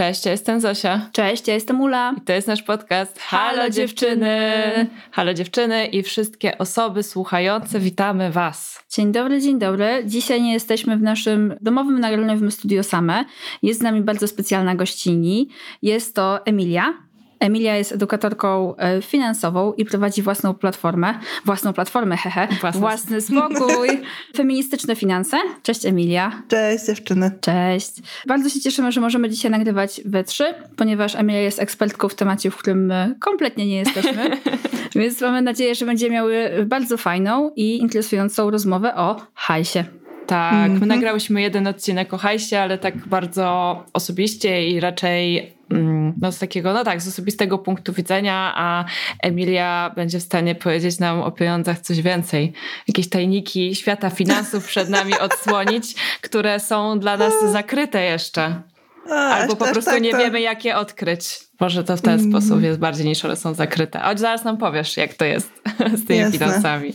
Cześć, ja jestem Zosia. Cześć, ja jestem Ula. I to jest nasz podcast Halo dziewczyny! Halo dziewczyny i wszystkie osoby słuchające, witamy Was. Dzień dobry, dzień dobry. Dzisiaj nie jesteśmy w naszym domowym nagraniowym studio same. Jest z nami bardzo specjalna gościni. Jest to Emilia. Emilia jest edukatorką e, finansową i prowadzi własną platformę. Własną platformę, hehe. Własny, Własny spokój. Feministyczne finanse. Cześć Emilia. Cześć dziewczyny. Cześć. Bardzo się cieszymy, że możemy dzisiaj nagrywać we trzy, ponieważ Emilia jest ekspertką w temacie, w którym my kompletnie nie jesteśmy. Więc mamy nadzieję, że będziemy miały bardzo fajną i interesującą rozmowę o hajsie. Tak, my mm -hmm. nagrałyśmy jeden odcinek o hajsie, ale tak bardzo osobiście i raczej no z takiego, no tak, z osobistego punktu widzenia, a Emilia będzie w stanie powiedzieć nam o pieniądzach coś więcej. Jakieś tajniki świata finansów przed nami odsłonić, które są dla nas zakryte jeszcze. Albo po prostu tak, nie tak. wiemy, jak je odkryć. Może to w ten mm. sposób jest bardziej niż one są zakryte. Chodź zaraz nam powiesz, jak to jest z tymi Jasne. finansami.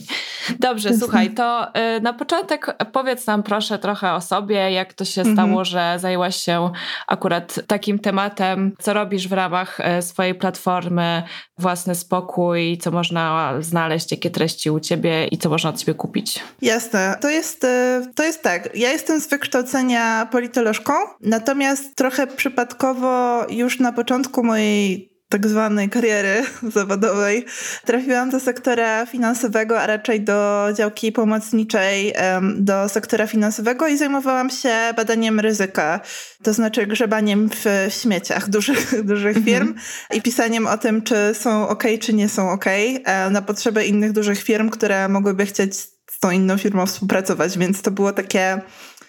Dobrze, słuchaj, to y, na początek powiedz nam proszę trochę o sobie, jak to się stało, że zajęłaś się akurat takim tematem, co robisz w ramach y, swojej platformy Własny Spokój, co można znaleźć, jakie treści u ciebie i co można od ciebie kupić. Jasne, to jest, y, to jest tak. Ja jestem z wykształcenia politolożką, natomiast trochę przypadkowo już na początku mojej tak zwanej kariery zawodowej trafiłam do sektora finansowego, a raczej do działki pomocniczej do sektora finansowego i zajmowałam się badaniem ryzyka, to znaczy grzebaniem w śmieciach dużych, dużych firm mhm. i pisaniem o tym, czy są ok, czy nie są ok, e, na potrzeby innych dużych firm, które mogłyby chcieć z tą inną firmą współpracować, więc to było takie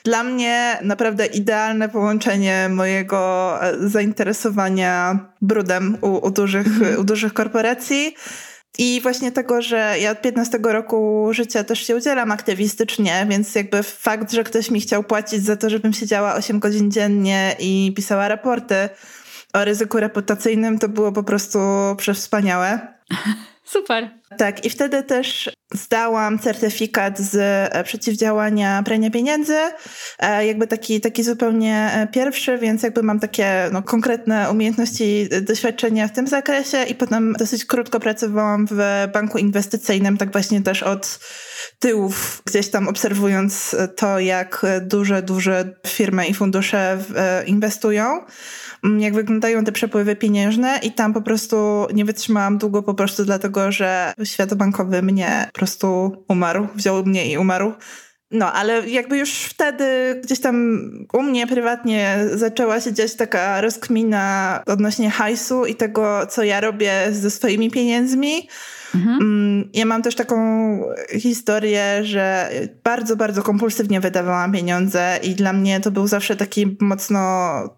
dla mnie naprawdę idealne połączenie mojego e, zainteresowania brudem u, u dużych, mm. u dużych korporacji. I właśnie tego, że ja od 15 roku życia też się udzielam aktywistycznie, więc jakby fakt, że ktoś mi chciał płacić za to, żebym siedziała 8 godzin dziennie i pisała raporty o ryzyku reputacyjnym, to było po prostu przewspaniałe. Super. Tak, i wtedy też zdałam certyfikat z e, przeciwdziałania prania pieniędzy, e, jakby taki, taki zupełnie e, pierwszy, więc jakby mam takie no, konkretne umiejętności, doświadczenia w tym zakresie i potem dosyć krótko pracowałam w banku inwestycyjnym, tak właśnie też od tyłów, gdzieś tam obserwując to, jak duże, duże firmy i fundusze inwestują. Mm, jak wyglądają te przepływy pieniężne i tam po prostu nie wytrzymałam długo po prostu dlatego, że świat bankowy mnie po prostu umarł, wziął mnie i umarł. No, ale jakby już wtedy gdzieś tam u mnie prywatnie zaczęła się dziać taka rozkmina odnośnie hajsu i tego, co ja robię ze swoimi pieniędzmi. Mhm. Mm, ja mam też taką historię, że bardzo, bardzo kompulsywnie wydawałam pieniądze i dla mnie to był zawsze taki mocno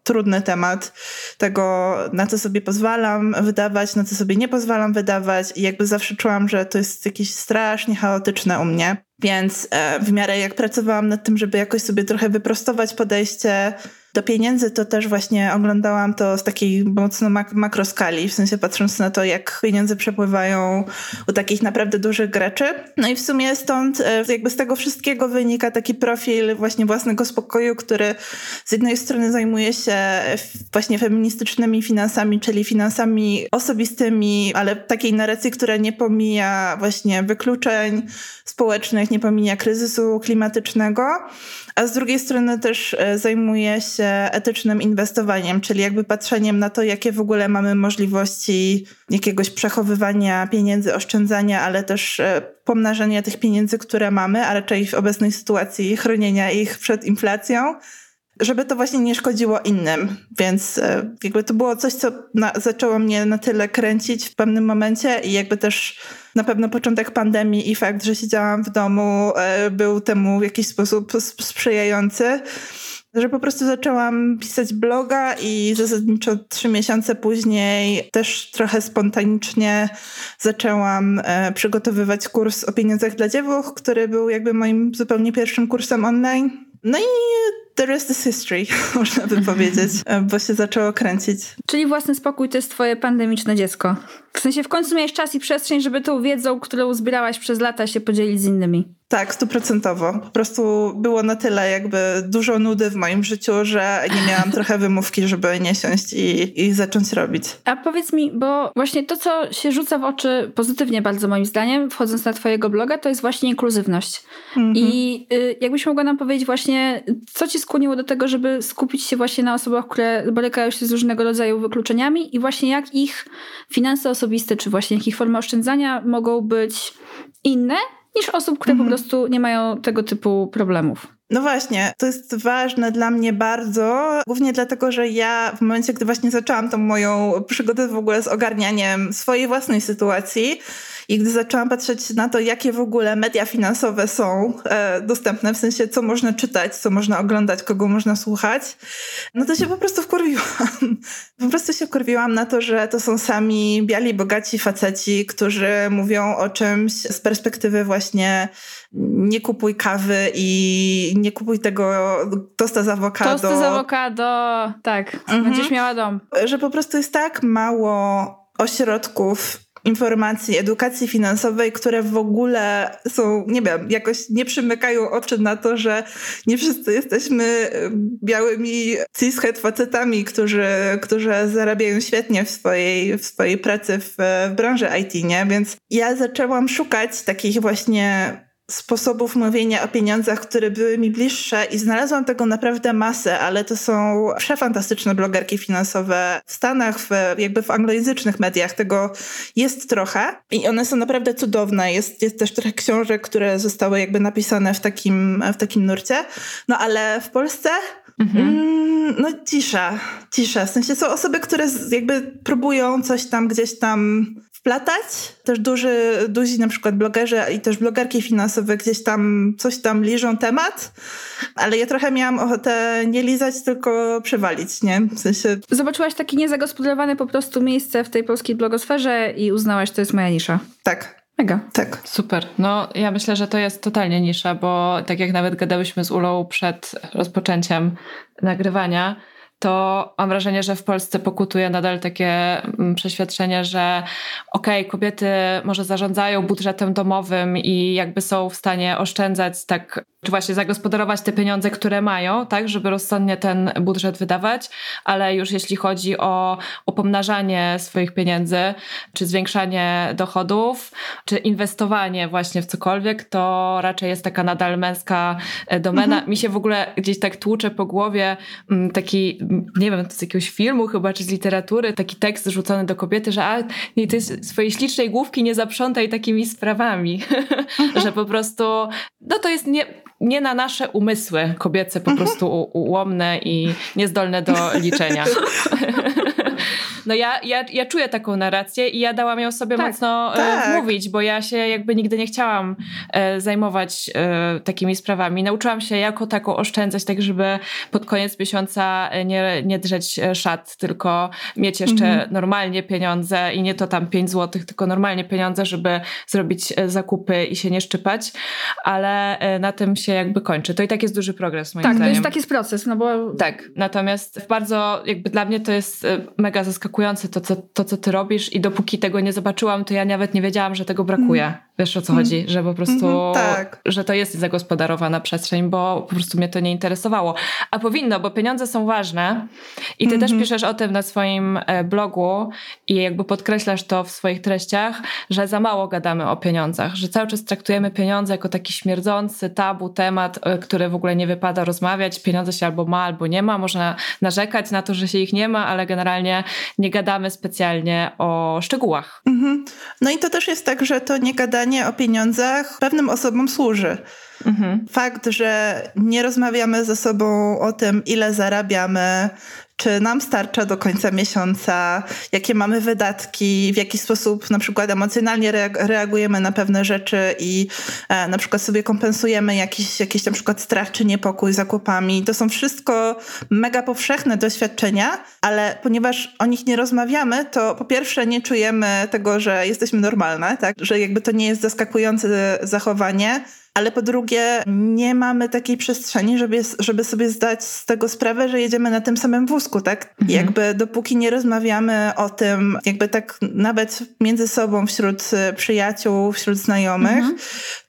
trudny temat tego, na co sobie pozwalam wydawać, na co sobie nie pozwalam wydawać i jakby zawsze czułam, że to jest jakieś strasznie chaotyczne u mnie. Więc e, w miarę jak pracowałam nad tym, żeby jakoś sobie trochę wyprostować podejście do pieniędzy, to też właśnie oglądałam to z takiej mocno mak makroskali, w sensie patrząc na to, jak pieniądze przepływają u takich naprawdę dużych graczy. No i w sumie stąd e, jakby z tego wszystkiego wynika taki profil właśnie własnego spokoju, który z jednej strony zajmuje się właśnie feministycznymi finansami, czyli finansami osobistymi, ale takiej narracji, która nie pomija właśnie wykluczeń społecznych, nie pomija kryzysu klimatycznego, a z drugiej strony też e, zajmuje się etycznym inwestowaniem, czyli jakby patrzeniem na to, jakie w ogóle mamy możliwości jakiegoś przechowywania pieniędzy, oszczędzania, ale też e, pomnażania tych pieniędzy, które mamy, a raczej w obecnej sytuacji chronienia ich przed inflacją. żeby to właśnie nie szkodziło innym. Więc e, jakby to było coś, co na, zaczęło mnie na tyle kręcić w pewnym momencie i jakby też na pewno początek pandemii i fakt, że siedziałam w domu e, był temu w jakiś sposób sprzyjający że po prostu zaczęłam pisać bloga i zasadniczo trzy miesiące później też trochę spontanicznie zaczęłam e, przygotowywać kurs o pieniądzach dla dziewuch, który był jakby moim zupełnie pierwszym kursem online. No i the rest is history, można by powiedzieć, e, bo się zaczęło kręcić. Czyli własny spokój to jest twoje pandemiczne dziecko. W sensie w końcu miałeś czas i przestrzeń, żeby tą wiedzą, którą zbierałaś przez lata się podzielić z innymi. Tak, stuprocentowo. Po prostu było na tyle jakby dużo nudy w moim życiu, że nie miałam trochę wymówki, żeby nie siąść i, i zacząć robić. A powiedz mi, bo właśnie to, co się rzuca w oczy pozytywnie bardzo moim zdaniem, wchodząc na twojego bloga, to jest właśnie inkluzywność. Mhm. I y, jakbyś mogła nam powiedzieć właśnie, co ci skłoniło do tego, żeby skupić się właśnie na osobach, które borykają się z różnego rodzaju wykluczeniami i właśnie jak ich finanse osobiste, czy właśnie jak ich formy oszczędzania mogą być inne niż osób, które mhm. po prostu nie mają tego typu problemów. No właśnie, to jest ważne dla mnie bardzo, głównie dlatego, że ja w momencie, gdy właśnie zaczęłam tą moją przygodę w ogóle z ogarnianiem swojej własnej sytuacji, i gdy zaczęłam patrzeć na to, jakie w ogóle media finansowe są e, dostępne, w sensie co można czytać, co można oglądać, kogo można słuchać, no to się po prostu wkurwiłam. po prostu się wkurwiłam na to, że to są sami biali, bogaci faceci, którzy mówią o czymś z perspektywy właśnie nie kupuj kawy i nie kupuj tego tosta z awokado. Tosty z awokado, tak, mhm. będziesz miała dom. Że po prostu jest tak mało ośrodków informacji, edukacji finansowej, które w ogóle są, nie wiem, jakoś nie przymykają oczy na to, że nie wszyscy jesteśmy y, białymi cishet facetami, którzy, którzy zarabiają świetnie w swojej, w swojej pracy w, w branży IT, nie? Więc ja zaczęłam szukać takich właśnie sposobów mówienia o pieniądzach, które były mi bliższe i znalazłam tego naprawdę masę, ale to są przefantastyczne blogerki finansowe w Stanach, w, jakby w anglojęzycznych mediach. Tego jest trochę i one są naprawdę cudowne. Jest, jest też trochę książek, które zostały jakby napisane w takim, w takim nurcie. No ale w Polsce Mhm. Mm, no cisza, cisza. W sensie są osoby, które jakby próbują coś tam gdzieś tam wplatać. Też duży, duzi na przykład blogerzy i też blogerki finansowe gdzieś tam coś tam liżą temat, ale ja trochę miałam ochotę nie lizać, tylko przewalić, nie? W sensie... Zobaczyłaś takie niezagospodarowane po prostu miejsce w tej polskiej blogosferze i uznałaś, to jest moja nisza. Tak. Mega. Tak. Super. No ja myślę, że to jest totalnie nisza, bo tak jak nawet gadałyśmy z Ulą przed rozpoczęciem nagrywania, to mam wrażenie, że w Polsce pokutuje nadal takie mm, przeświadczenie, że okej, okay, kobiety może zarządzają budżetem domowym i jakby są w stanie oszczędzać tak, czy właśnie zagospodarować te pieniądze, które mają, tak, żeby rozsądnie ten budżet wydawać, ale już jeśli chodzi o, o pomnażanie swoich pieniędzy, czy zwiększanie dochodów, czy inwestowanie właśnie w cokolwiek, to raczej jest taka nadal męska e, domena. Mhm. Mi się w ogóle gdzieś tak tłucze po głowie mm, taki nie wiem, to z jakiegoś filmu chyba, czy z literatury, taki tekst rzucony do kobiety, że a, nie, ty swojej ślicznej główki nie zaprzątaj takimi sprawami, że po prostu, no to jest nie, nie na nasze umysły kobiece po prostu ułomne i niezdolne do liczenia. No ja, ja, ja czuję taką narrację i ja dałam ją sobie tak, mocno e, tak. mówić, bo ja się jakby nigdy nie chciałam e, zajmować e, takimi sprawami. Nauczyłam się jako taką oszczędzać, tak żeby pod koniec miesiąca nie, nie drzeć szat, tylko mieć jeszcze mhm. normalnie pieniądze i nie to tam 5 złotych, tylko normalnie pieniądze, żeby zrobić zakupy i się nie szczypać, ale na tym się jakby kończy. To i tak jest duży progres moim tak, zdaniem. Tak, to jest taki proces, no bo... Tak, natomiast bardzo jakby dla mnie to jest mega zaskakujące zaskakujące to co, to, co ty robisz i dopóki tego nie zobaczyłam, to ja nawet nie wiedziałam, że tego brakuje. Mm. Wiesz o co mm. chodzi? Że po prostu, mm, tak. że to jest zagospodarowana przestrzeń, bo po prostu mnie to nie interesowało. A powinno, bo pieniądze są ważne i ty też mhm. piszesz o tym na swoim e, blogu i jakby podkreślasz to w swoich treściach, że za mało gadamy o pieniądzach, że cały czas traktujemy pieniądze jako taki śmierdzący tabu temat, e, który w ogóle nie wypada rozmawiać. Pieniądze się albo ma, albo nie ma. Można narzekać na to, że się ich nie ma, ale generalnie nie gadamy specjalnie o szczegółach. Mhm. No i to też jest tak, że to nie gadanie pytanie o pieniądzach pewnym osobom służy. Mhm. Fakt, że nie rozmawiamy ze sobą o tym, ile zarabiamy, czy nam starcza do końca miesiąca, jakie mamy wydatki, w jaki sposób na przykład emocjonalnie reagujemy na pewne rzeczy i e, na przykład sobie kompensujemy jakiś, jakiś na przykład strach czy niepokój zakupami. To są wszystko mega powszechne doświadczenia, ale ponieważ o nich nie rozmawiamy, to po pierwsze nie czujemy tego, że jesteśmy normalne, tak? że jakby to nie jest zaskakujące zachowanie, ale po drugie nie mamy takiej przestrzeni, żeby, żeby sobie zdać z tego sprawę, że jedziemy na tym samym wózku, tak? Mhm. Jakby dopóki nie rozmawiamy o tym, jakby tak nawet między sobą, wśród e, przyjaciół, wśród znajomych, mhm.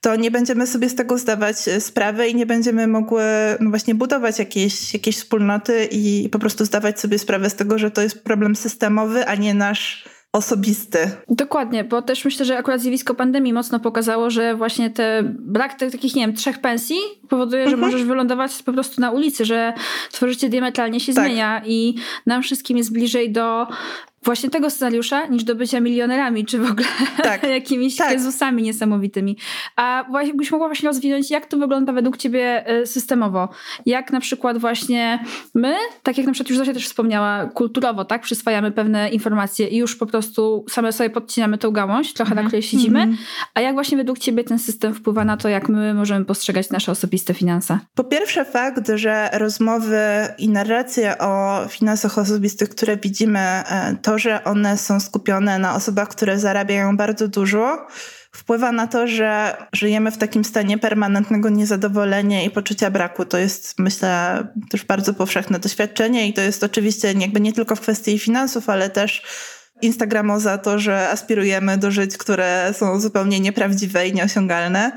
to nie będziemy sobie z tego zdawać e, sprawy i nie będziemy mogły no właśnie budować jakiejś, jakiejś wspólnoty i po prostu zdawać sobie sprawę z tego, że to jest problem systemowy, a nie nasz osobisty. Dokładnie, bo też myślę, że akurat zjawisko pandemii mocno pokazało, że właśnie te brak tych takich, nie wiem, trzech pensji powoduje, że mhm. możesz wylądować po prostu na ulicy, że twoje życie diametralnie się tak. zmienia i nam wszystkim jest bliżej do właśnie tego scenariusza niż do bycia milionerami, czy w ogóle tak. jakimiś tak. kryzysami niesamowitymi. A jakbyś mogła właśnie rozwinąć, jak to wygląda według ciebie e, systemowo? Jak na przykład właśnie my, tak jak na przykład już Zosia też wspomniała, kulturowo, tak, przyswajamy pewne informacje i już po prostu same sobie podcinamy tą gałąź, trochę mm. na której siedzimy, mm. a jak właśnie według ciebie ten system wpływa na to, jak my możemy postrzegać nasze osobiste finanse? Po pierwsze fakt, że rozmowy i narracje o finansach osobistych, które widzimy, e, to to, że one są skupione na osobach, które zarabiają bardzo dużo, wpływa na to, że żyjemy w takim stanie permanentnego niezadowolenia i poczucia braku. To jest, myślę, też bardzo powszechne doświadczenie i to jest oczywiście jakby nie tylko w kwestii finansów, ale też Instagramo za to, że aspirujemy do żyć, które są zupełnie nieprawdziwe i nieosiągalne.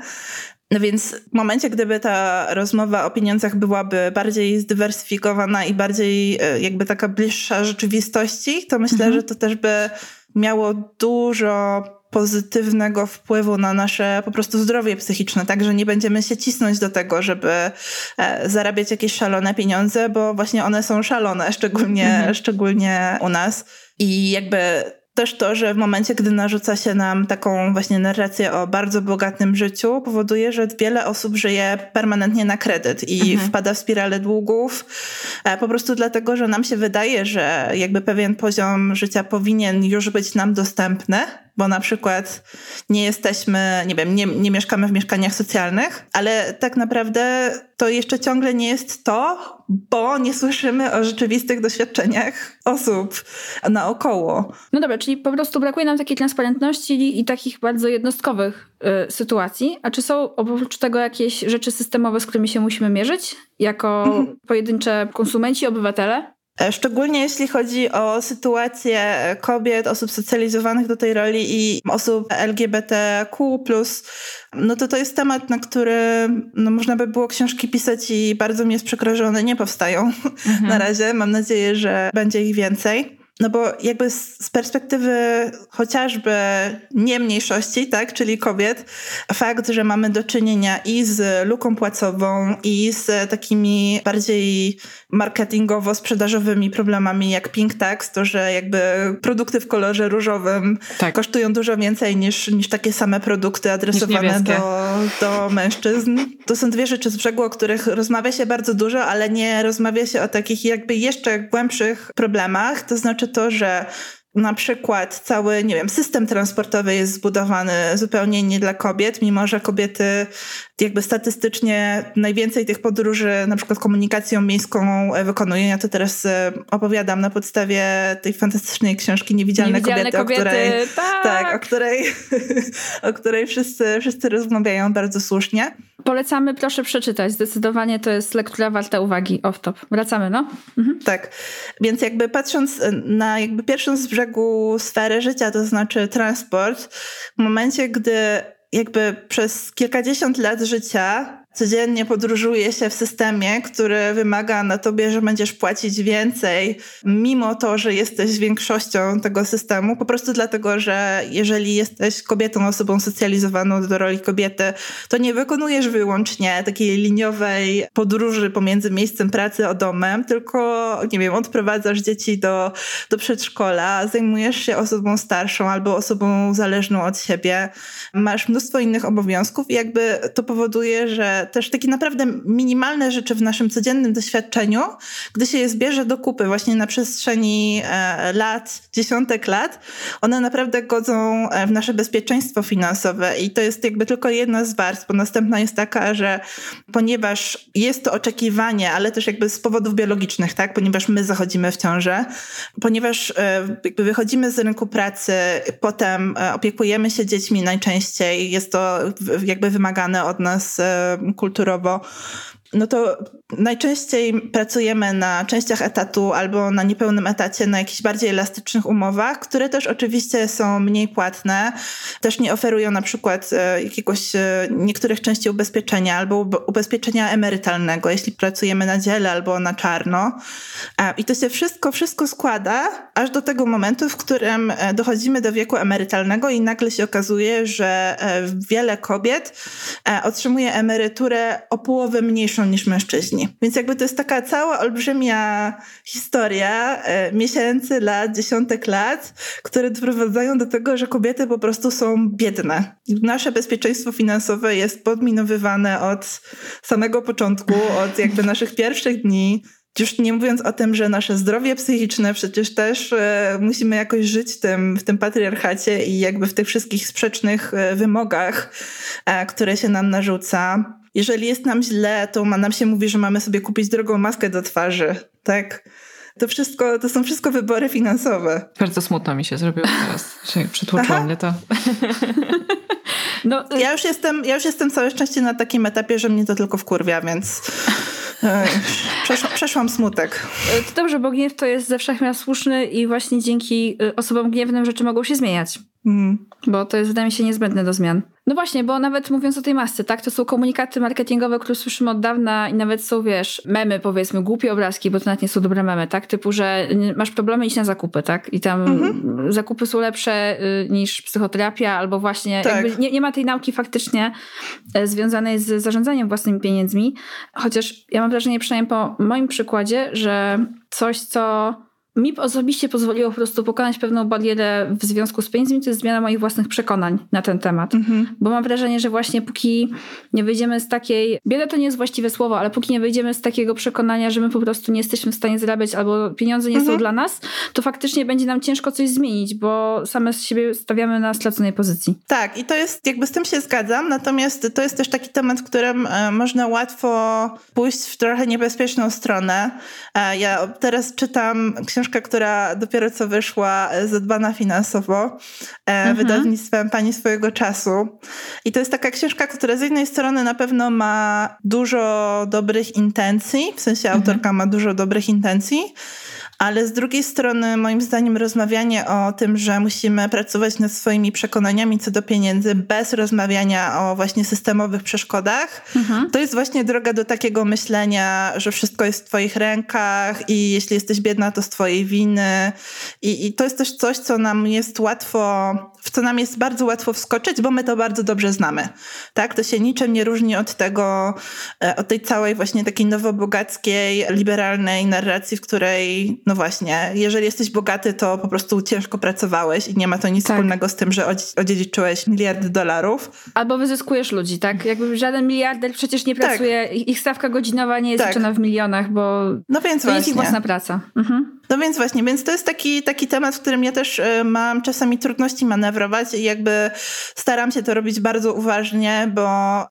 No więc w momencie, gdyby ta rozmowa o pieniądzach byłaby bardziej zdywersyfikowana i bardziej e, jakby taka bliższa rzeczywistości, to myślę, mhm. że to też by miało dużo pozytywnego wpływu na nasze po prostu zdrowie psychiczne, tak, że nie będziemy się cisnąć do tego, żeby e, zarabiać jakieś szalone pieniądze, bo właśnie one są szalone, szczególnie, mhm. szczególnie u nas. I jakby też to, że w momencie, gdy narzuca się nam taką właśnie narrację o bardzo bogatym życiu, powoduje, że wiele osób żyje permanentnie na kredyt i mhm. wpada w spiralę długów, e, po prostu dlatego, że nam się wydaje, że jakby pewien poziom życia powinien już być nam dostępny, bo na przykład nie jesteśmy, nie wiem, nie, nie mieszkamy w mieszkaniach socjalnych, ale tak naprawdę to jeszcze ciągle nie jest to, bo nie słyszymy o rzeczywistych doświadczeniach osób naokoło. No dobra, czyli po prostu brakuje nam takiej transparentności i takich bardzo jednostkowych y, sytuacji. A czy są oprócz tego jakieś rzeczy systemowe, z którymi się musimy mierzyć jako mhm. pojedyncze konsumenci, obywatele? E, szczególnie jeśli chodzi o sytuację kobiet, osób socjalizowanych do tej roli i osób LGBTQ, no to to jest temat, na który no, można by było książki pisać i bardzo mi jest przykro, że one nie powstają mhm. na razie. Mam nadzieję, że będzie ich więcej. No bo jakby z, perspektywy chociażby nie mniejszości, tak, czyli kobiet, fakt, że mamy do czynienia i z luką płacową, i z takimi bardziej marketingowo-sprzedażowymi problemami jak pink tax, to że jakby produkty w kolorze różowym tak. kosztują dużo więcej niż, niż takie same produkty adresowane do, do mężczyzn. To są dwie rzeczy z brzegu, o których rozmawia się bardzo dużo, ale nie rozmawia się o takich jakby jeszcze głębszych problemach, to znaczy znaczy to, że na przykład cały, nie wiem, system transportowy jest zbudowany zupełnie nie dla kobiet, mimo że kobiety jakby statystycznie najwięcej tych podróży, na przykład komunikacją miejską wykonują. Ja to teraz e, opowiadam na podstawie tej fantastycznej książki Niewidzialne, Niewidzialne kobiety, kobiety, o której, tak. tak, o której, o której wszyscy, wszyscy rozmawiają bardzo słusznie. Polecamy, proszę przeczytać. Zdecydowanie to jest lektura warta uwagi. Off-top. Wracamy, no? Mhm. Tak. Więc jakby patrząc na jakby pierwszą z brzegu sferę życia, to znaczy transport, w momencie, gdy jakby przez kilkadziesiąt lat życia codziennie podróżuje się w systemie, który wymaga na tobie, że będziesz płacić więcej, mimo to, że jesteś większością tego systemu, po prostu dlatego, że jeżeli jesteś kobietą, osobą socjalizowaną do roli kobiety, to nie wykonujesz wyłącznie takiej liniowej podróży pomiędzy miejscem pracy a domem, tylko, nie wiem, odprowadzasz dzieci do, do przedszkola, zajmujesz się osobą starszą albo osobą zależną od siebie, masz mnóstwo innych obowiązków i jakby to powoduje, że też takie naprawdę minimalne rzeczy w naszym codziennym doświadczeniu, gdy się je zbierze do kupy właśnie na przestrzeni e, lat, dziesiątek lat, one naprawdę godzą e, w nasze bezpieczeństwo finansowe i to jest jakby tylko jedna z warstw, bo następna jest taka, że ponieważ jest to oczekiwanie, ale też jakby z powodów biologicznych, tak, ponieważ my zachodzimy w ciążę, ponieważ e, jakby wychodzimy z rynku pracy, potem opiekujemy się dziećmi najczęściej, jest to jakby wymagane od nas kulturowo, no to najczęściej pracujemy na częściach etatu albo na niepełnym etacie, na jakichś bardziej elastycznych umowach, które też oczywiście są mniej płatne, też nie oferują na przykład e, jakiegoś e, niektórych części ubezpieczenia albo ubezpieczenia emerytalnego, jeśli pracujemy na dziele albo na czarno. I to się wszystko, wszystko składa aż do tego momentu, w którym e, dochodzimy do wieku emerytalnego i nagle się okazuje, że wiele kobiet otrzymuje emeryturę o połowę mniejszą niż mężczyźni. Więc jakby to jest taka cała olbrzymia historia e, miesięcy, lat, dziesiątek lat, które doprowadzają do tego, że kobiety po prostu są biedne. Nasze bezpieczeństwo finansowe jest podminowywane od samego początku, od jakby naszych pierwszych dni. Już nie mówiąc o tym, że nasze zdrowie psychiczne przecież też e, musimy jakoś żyć tym, w tym patriarchacie i jakby w tych wszystkich sprzecznych e, wymogach, e, które się nam narzuca. Jeżeli jest nam źle, to nam się mówi, że mamy sobie kupić drogą maskę do twarzy, tak? To wszystko, to są wszystko wybory finansowe. Bardzo smutno mi się zrobiło teraz, że przytłoczyło mnie to. No, ja już jestem, ja już jestem całe szczęście na takim etapie, że mnie to tylko wkurwia, więc e, przeszłam, przeszłam smutek. To dobrze, bo gniew to jest ze wszechmiar słuszny i właśnie dzięki y, osobom gniewnym rzeczy mogą się zmieniać. Mm. Bo to jest, wydaje mi się, niezbędne do zmian. No właśnie, bo nawet mówiąc o tej masce, tak, to są komunikaty marketingowe, które słyszymy od dawna i nawet są, wiesz, memy, powiedzmy, głupie obrazki, bo to nawet nie są dobre memy, tak, typu, że masz problemy, iść na zakupy, tak, i tam mhm. zakupy są lepsze y, niż psychoterapia, albo właśnie tak. nie, nie ma tej nauki faktycznie y, związanej z zarządzaniem własnymi pieniędzmi, chociaż ja mam wrażenie, przynajmniej po moim przykładzie, że coś, co mi osobiście pozwoliło po prostu pokonać pewną barierę w związku z pieniędzmi, to jest zmiana moich własnych przekonań na ten temat. Mhm. Bo mam wrażenie, że właśnie póki nie wyjdziemy z takiej, bieda to nie jest właściwe słowo, ale póki nie wyjdziemy z takiego przekonania, że my po prostu nie jesteśmy w stanie zarabiać albo pieniądze nie mhm. są dla nas, to faktycznie będzie nam ciężko coś zmienić, bo same z siebie stawiamy na straconej pozycji. Tak, i to jest, jakby z tym się zgadzam, natomiast to jest też taki temat, w którym e, można łatwo pójść w trochę niebezpieczną stronę. E, ja teraz czytam książkę książkę, która dopiero co wyszła, e, zadbana finansowo, e, mhm. wydawnictwem Pani swojego czasu. I to jest taka książka, która z jednej strony na pewno ma dużo dobrych intencji, w sensie mhm. autorka ma dużo dobrych intencji, ale z drugiej strony, moim zdaniem, rozmawianie o tym, że musimy pracować nad swoimi przekonaniami co do pieniędzy, bez rozmawiania o właśnie systemowych przeszkodach, mhm. to jest właśnie droga do takiego myślenia, że wszystko jest w Twoich rękach i jeśli jesteś biedna, to z Twojej winy. I, i to jest też coś, co nam jest łatwo, w co nam jest bardzo łatwo wskoczyć, bo my to bardzo dobrze znamy. Tak? To się niczym nie różni od tego, e, od tej całej właśnie takiej nowobogackiej, liberalnej narracji, w której no właśnie, jeżeli jesteś bogaty, to po prostu ciężko pracowałeś i nie ma to nic tak. wspólnego z tym, że odziedziczyłeś miliardy dolarów. Albo wyzyskujesz ludzi, tak? Jakby żaden miliarder przecież nie tak. pracuje, tak. ich stawka godzinowa nie jest tak. liczona w milionach, bo no więc to właśnie. jest ich własna praca. Mhm. No więc właśnie, więc to jest taki, taki temat, w którym ja też y, mam czasami trudności manewrować i jakby staram się to robić bardzo uważnie, bo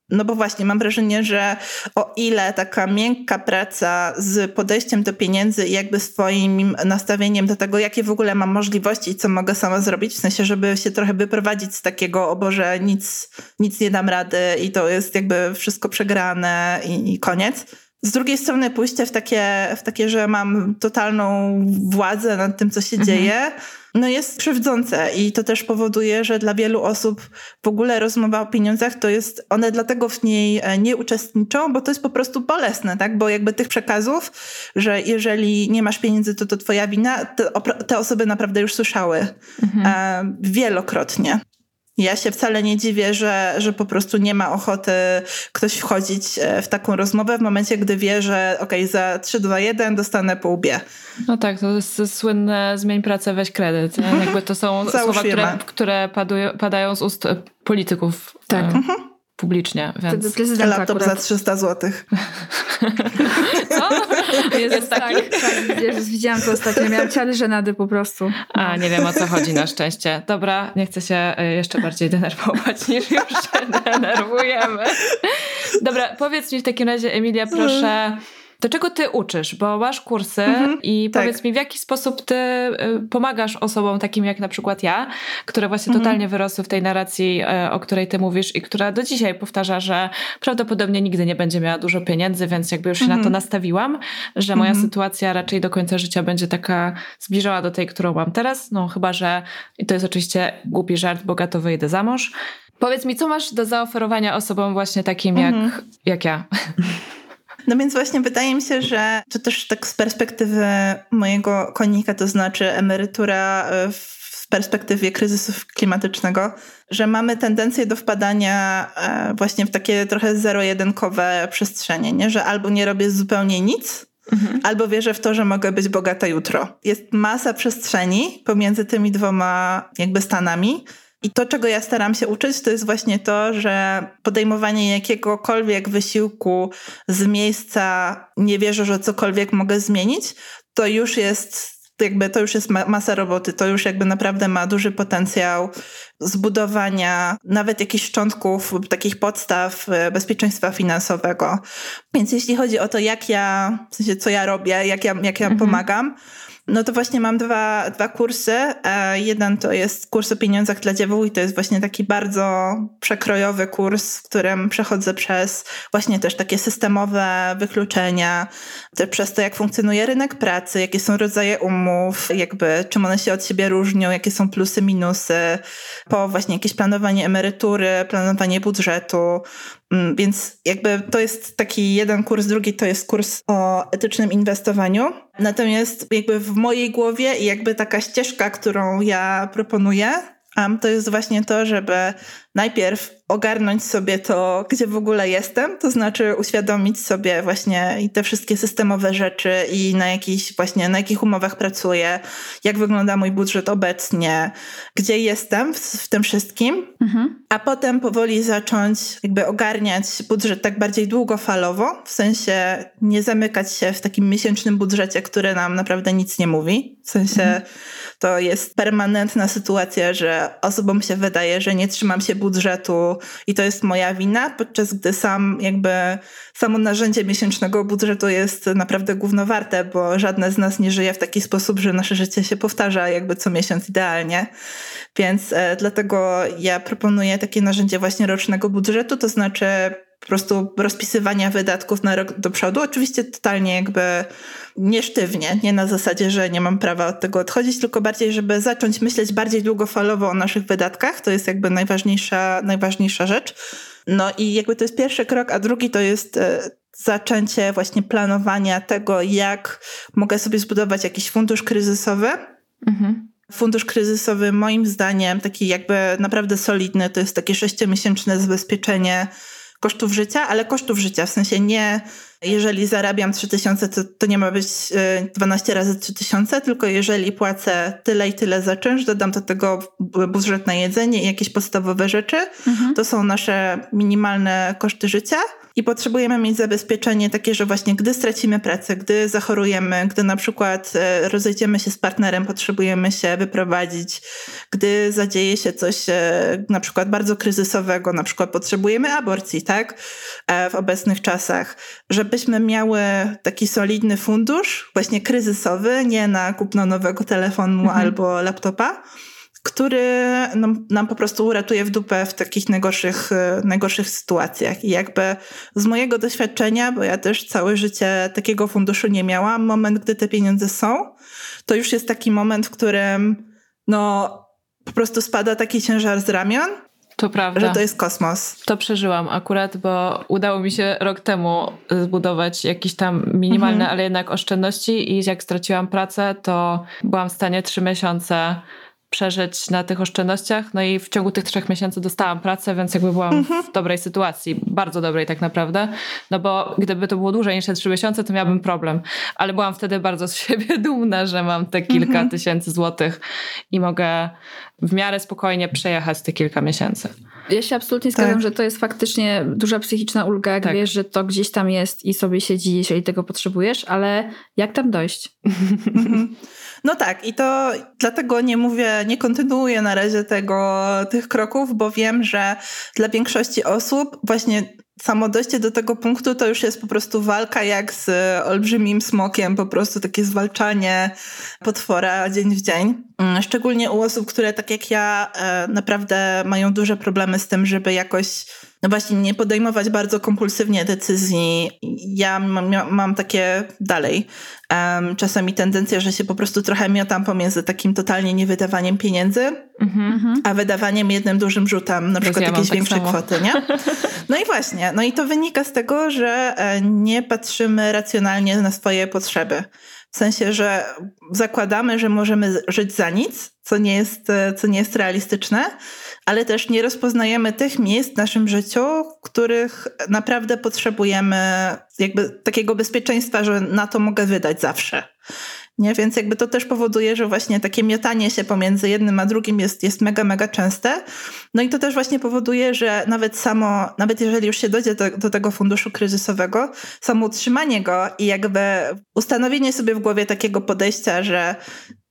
no bo właśnie mam wrażenie, że o ile taka miękka praca z podejściem do pieniędzy i jakby swoim nastawieniem do tego, jakie w ogóle mam możliwości i co mogę sama zrobić, w sensie, żeby się trochę wyprowadzić z takiego, o Boże, nic, nic nie dam rady i to jest jakby wszystko przegrane i, i koniec z drugiej strony pójście w takie, w takie, że mam totalną władzę nad tym, co się mhm. dzieje, no jest krzywdzące i to też powoduje, że dla wielu osób w ogóle rozmowa o pieniądzach to jest, one dlatego w niej e, nie uczestniczą, bo to jest po prostu bolesne, tak? Bo jakby tych przekazów, że jeżeli nie masz pieniędzy, to to twoja wina, te, te osoby naprawdę już słyszały mhm. e, wielokrotnie. Ja się wcale nie dziwię, że, że po prostu nie ma ochoty ktoś wchodzić e, w taką rozmowę w momencie, gdy wie, że okej, okay, za 3, 2, 1 dostanę pół łbie. No tak, to jest słynne zmień pracę, weź kredyt. Jakby to są słowa, które, które padają z ust polityków. Tak. Mhm publicznie. Więc... Prezydenta Laptop akurat. za 300 zł. Co? Jest, jest? Tak, tak wiesz, widziałam to ostatnio. Miałam ciary żenady po prostu. A, nie wiem o co chodzi na szczęście. Dobra, nie chcę się y, jeszcze bardziej denerwować niż już się denerwujemy. Dobra, powiedz mi w takim razie Emilia, proszę do czego ty uczysz? Bo masz kursy mhm, i tak. powiedz mi, w jaki sposób ty y, pomagasz osobom takim jak na przykład ja, które właśnie mhm. totalnie wyrosły w tej narracji, y, o której ty mówisz i która do dzisiaj powtarza, że prawdopodobnie nigdy nie będzie miała dużo pieniędzy, więc jakby już się na to mhm. nastawiłam, że moja mhm. sytuacja raczej do końca życia będzie taka zbliżona do tej, którą mam teraz. No chyba, że i to jest oczywiście głupi żart, bogato wyjdę za mąż. Powiedz mi, co masz do zaoferowania osobom właśnie takim jak, jak ja? No więc właśnie wydaje mi się, że to też tak z perspektywy mojego konika, to znaczy emerytura e, w perspektywie kryzysu klimatycznego, że mamy tendencję do wpadania e, właśnie w takie trochę zero-jedynkowe przestrzenie, nie? że albo nie robię zupełnie nic, Mhm. Albo wierzę w to, że mogę być bogata jutro. Jest masa przestrzeni pomiędzy tymi dwoma jakby stanami, i to, czego ja staram się uczyć, to jest właśnie to, że podejmowanie jakiegokolwiek wysiłku z miejsca nie wierzę, że cokolwiek mogę zmienić, to już jest jakby to już jest masa roboty, to już jakby naprawdę ma duży potencjał zbudowania nawet jakichś szczątków, takich podstaw e, bezpieczeństwa finansowego. Więc jeśli chodzi o to, jak ja, w sensie co ja robię, jak ja, jak ja mhm. pomagam, no to właśnie mam dwa, dwa kursy. Jeden to jest kurs o pieniądzach dla dziewuł i to jest właśnie taki bardzo przekrojowy kurs, w którym przechodzę przez właśnie też takie systemowe wykluczenia, przez to, jak funkcjonuje rynek pracy, jakie są rodzaje umów, jakby czym one się od siebie różnią, jakie są plusy, minusy, po właśnie jakieś planowanie emerytury, planowanie budżetu, więc jakby to jest taki jeden kurs, drugi to jest kurs o etycznym inwestowaniu. Natomiast jakby w mojej głowie i jakby taka ścieżka, którą ja proponuję, to jest właśnie to, żeby najpierw ogarnąć sobie to, gdzie w ogóle jestem, to znaczy uświadomić sobie właśnie i te wszystkie systemowe rzeczy i na jakichś właśnie, na jakich umowach pracuję, jak wygląda mój budżet obecnie, gdzie jestem w, w tym wszystkim, mhm. a potem powoli zacząć jakby ogarniać budżet tak bardziej długofalowo, w sensie nie zamykać się w takim miesięcznym budżecie, który nam naprawdę nic nie mówi, w sensie mhm. To jest permanentna sytuacja, że osobom się wydaje, że nie trzymam się budżetu i to jest moja wina, podczas gdy sam jakby samo narzędzie miesięcznego budżetu jest naprawdę gównowarte, bo żadne z nas nie żyje w taki sposób, że nasze życie się powtarza jakby co miesiąc idealnie. Więc e, dlatego ja proponuję takie narzędzie właśnie rocznego budżetu, to znaczy po prostu rozpisywania wydatków na rok do przodu. Oczywiście totalnie jakby nie sztywnie, nie na zasadzie, że nie mam prawa od tego odchodzić, tylko bardziej, żeby zacząć myśleć bardziej długofalowo o naszych wydatkach. To jest jakby najważniejsza, najważniejsza rzecz. No i jakby to jest pierwszy krok, a drugi to jest e, zaczęcie właśnie planowania tego, jak mogę sobie zbudować jakiś fundusz kryzysowy. Mhm. Fundusz kryzysowy, moim zdaniem, taki jakby naprawdę solidny, to jest takie sześciomiesięczne zabezpieczenie kosztów życia, ale kosztów życia, w sensie nie jeżeli zarabiam 3000, to, to nie ma być 12 y, razy 3000, tylko jeżeli płacę tyle i tyle za czynsz, dodam do tego budżet na jedzenie i jakieś podstawowe rzeczy, mhm. to są nasze minimalne koszty życia. I potrzebujemy mieć zabezpieczenie takie, że właśnie gdy stracimy pracę, gdy zachorujemy, gdy na przykład e, rozejdziemy się z partnerem, potrzebujemy się wyprowadzić, gdy zadzieje się coś e, na przykład bardzo kryzysowego, na przykład potrzebujemy aborcji, tak, e, w obecnych czasach, żebyśmy miały taki solidny fundusz, właśnie kryzysowy, nie na kupno nowego telefonu mhm. albo laptopa, który no, nam po prostu uratuje w dupę w takich najgorszych, najgorszych sytuacjach. I jakby z mojego doświadczenia, bo ja też całe życie takiego funduszu nie miałam, moment, gdy te pieniądze są, to już jest taki moment, w którym no po prostu spada taki ciężar z ramion to prawda. Że to jest kosmos. To przeżyłam akurat, bo udało mi się rok temu zbudować jakieś tam minimalne, mhm. ale jednak oszczędności i jak straciłam pracę, to byłam w stanie trzy miesiące przeżyć na tych oszczędnościach. No i w ciągu tych trzech miesięcy dostałam pracę, więc jakby byłam mhm. w dobrej sytuacji, bardzo dobrej tak naprawdę. No bo gdyby to było dłużej niż te trzy miesiące, to miałabym problem. Ale byłam wtedy bardzo z siebie dumna, że mam te kilka mhm. tysięcy złotych i mogę w miarę spokojnie przejechać te kilka miesięcy. Ja się absolutnie zgadzam, tak. że to jest faktycznie duża psychiczna ulga, jak tak. wiesz, że to gdzieś tam jest i sobie siedzi, jeżeli tego potrzebujesz, ale jak tam dojść? No tak, i to dlatego nie mówię, nie kontynuuję na razie tego, tych kroków, bo wiem, że dla większości osób właśnie samo dojście do tego punktu to już jest po prostu walka jak z olbrzymim smokiem, po prostu takie zwalczanie potwora dzień w dzień. Mm, szczególnie u osób, które tak jak ja e, naprawdę mają duże problemy z tym, żeby jakoś no właśnie nie podejmować bardzo kompulsywnie decyzji. Ja mam, mam takie dalej um, czasami tendencję, że się po prostu trochę miotam pomiędzy takim totalnie niewydawaniem pieniędzy, mm-hmm. a wydawaniem jednym dużym rzutem, na przykład jakieś tak większe samo. kwoty, nie? No i właśnie, no i to wynika z tego, że e, nie patrzymy racjonalnie na swoje potrzeby. W sensie, że zakładamy, że możemy żyć za nic, co nie jest, e, co nie jest realistyczne, ale też nie rozpoznajemy tych miejsc w naszym życiu, których naprawdę potrzebujemy jakby takiego bezpieczeństwa, że na to mogę wydać zawsze. Nie? Więc jakby to też powoduje, że właśnie takie miotanie się pomiędzy jednym a drugim jest, jest mega, mega częste. No i to też właśnie powoduje, że nawet samo, nawet jeżeli już się dojdzie do, do tego funduszu kryzysowego, samo utrzymanie go i jakby ustanowienie sobie w głowie takiego podejścia, że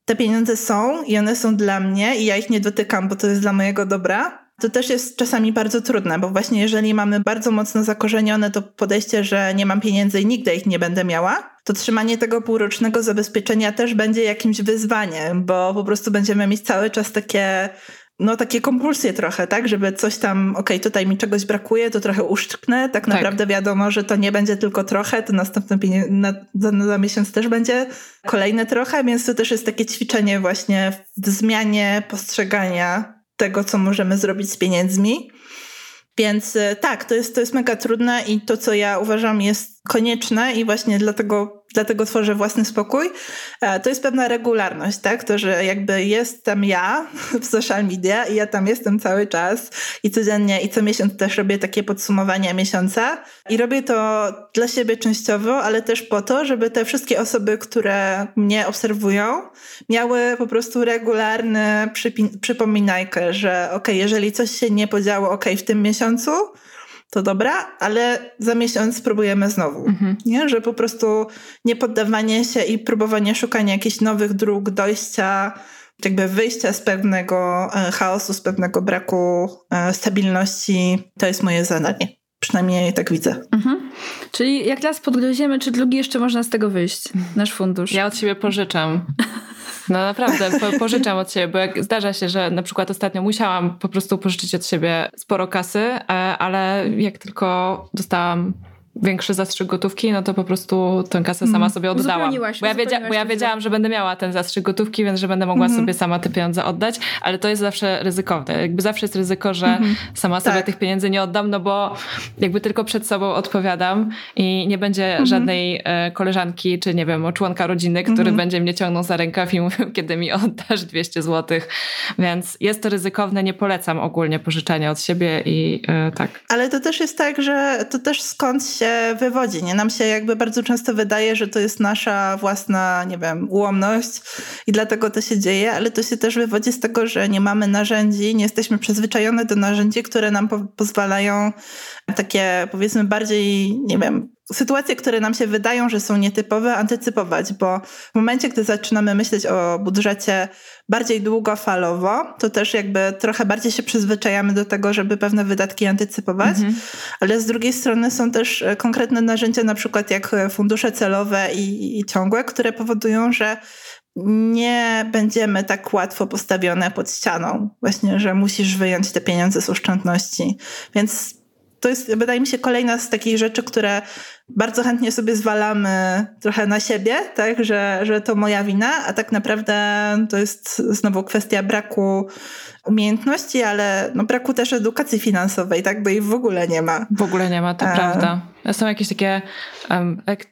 te pieniądze są i one są dla mnie i ja ich nie dotykam, bo to jest dla mojego dobra, to też jest czasami bardzo trudne, bo właśnie jeżeli mamy bardzo mocno zakorzenione to podejście, że nie mam pieniędzy i nigdy ich nie będę miała, to trzymanie tego półrocznego zabezpieczenia też będzie jakimś wyzwaniem, bo po prostu będziemy mieć cały czas takie no takie kompulsje trochę, tak, żeby coś tam, okej, okay, tutaj mi czegoś brakuje, to trochę uszczknę, tak, tak. naprawdę wiadomo, że to nie będzie tylko trochę, to następne na, za, za miesiąc też będzie kolejne trochę, więc to też jest takie ćwiczenie właśnie w zmianie postrzegania tego, co możemy zrobić z pieniędzmi. Więc e, tak, to jest, to jest mega trudne i to, co ja uważam jest konieczne i właśnie dlatego dlatego tworzę własny spokój, e, to jest pewna regularność, tak? To, że jakby jestem ja w social media i ja tam jestem cały czas i codziennie i co miesiąc też robię takie podsumowania miesiąca i robię to dla siebie częściowo, ale też po to, żeby te wszystkie osoby, które mnie obserwują, miały po prostu regularny przypominajkę, że ok, jeżeli coś się nie podziało ok w tym miesiącu, to dobra, ale za miesiąc spróbujemy znowu. Mhm. Nie? Że po prostu nie poddawanie się i próbowanie szukania jakichś nowych dróg dojścia, jakby wyjścia z pewnego e, chaosu, z pewnego braku e, stabilności, to jest moje zadanie. Przynajmniej tak widzę. Mhm. Czyli jak raz podgryziemy, czy drugi jeszcze można z tego wyjść, nasz fundusz? Ja od siebie pożyczam. No naprawdę, po, pożyczam od siebie, bo jak zdarza się, że na przykład ostatnio musiałam po prostu pożyczyć od siebie sporo kasy, e, ale jak tylko dostałam większy zastrzyk gotówki, no to po prostu tę kasę sama mhm. sobie oddałam. Bo ja, wiedzia bo ja wiedziałam, że będę miała ten zastrzyk gotówki, więc że będę mogła mm -hmm. sobie sama te pieniądze oddać, ale to jest zawsze ryzykowne. Jakby zawsze jest ryzyko, że mm -hmm. sama sobie tak. tych pieniędzy nie oddam, no bo jakby tylko przed sobą odpowiadam i nie będzie mm -hmm. żadnej e, koleżanki, czy nie wiem, członka rodziny, który mhm. będzie mnie ciągnął za rękaw i mówił, kiedy mi oddasz 200 złotych. Więc jest to ryzykowne, nie polecam ogólnie pożyczania od siebie i e, tak. Ale to też jest tak, że to też skąd się wywodzi. Nie? Nam się jakby bardzo często wydaje, że to jest nasza własna, nie wiem, ułomność i dlatego to się dzieje, ale to się też wywodzi z tego, że nie mamy narzędzi, nie jesteśmy przyzwyczajone do narzędzi, które nam po pozwalają takie powiedzmy bardziej, nie wiem, sytuacje, które nam się wydają, że są nietypowe, antycypować, bo w momencie, gdy zaczynamy myśleć o budżecie bardziej długofalowo, to też jakby trochę bardziej się przyzwyczajamy do tego, żeby pewne wydatki antycypować, mhm. ale z drugiej strony są też e, konkretne narzędzia, na przykład jak fundusze celowe i, i ciągłe, które powodują, że nie będziemy tak łatwo postawione pod ścianą. Właśnie, że musisz wyjąć te pieniądze z oszczędności. Więc to jest, wydaje mi się, kolejna z takich rzeczy, które bardzo chętnie sobie zwalamy trochę na siebie, tak, że, że to moja wina, a tak naprawdę to jest znowu kwestia braku umiejętności, ale no braku też edukacji finansowej, tak, bo jej w ogóle nie ma. W ogóle nie ma, to a... prawda. Są jakieś takie,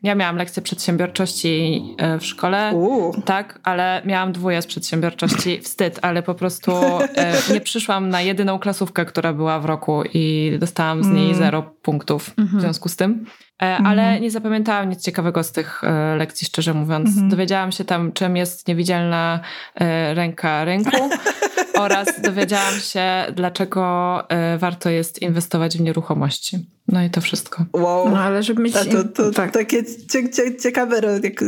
ja miałam lekcję przedsiębiorczości e, w szkole, tak, ale miałam dwóje z przedsiębiorczości, wstyd, ale po prostu e, nie przyszłam na jedyną klasówkę, która była w roku i dostałam z niej mm. zero punktów mm -hmm. w związku z tym. E, ale mhm. nie zapamiętałam nic ciekawego z tych lekcji, szczerze mówiąc. Mhm. Dowiedziałam się tam, czym jest niewidzialna ręka rynku oraz dowiedziałam się, dlaczego warto jest inwestować w nieruchomości. No i to wszystko. Wow. No ale żeby mieć... to, to tak. takie cie, ciekawe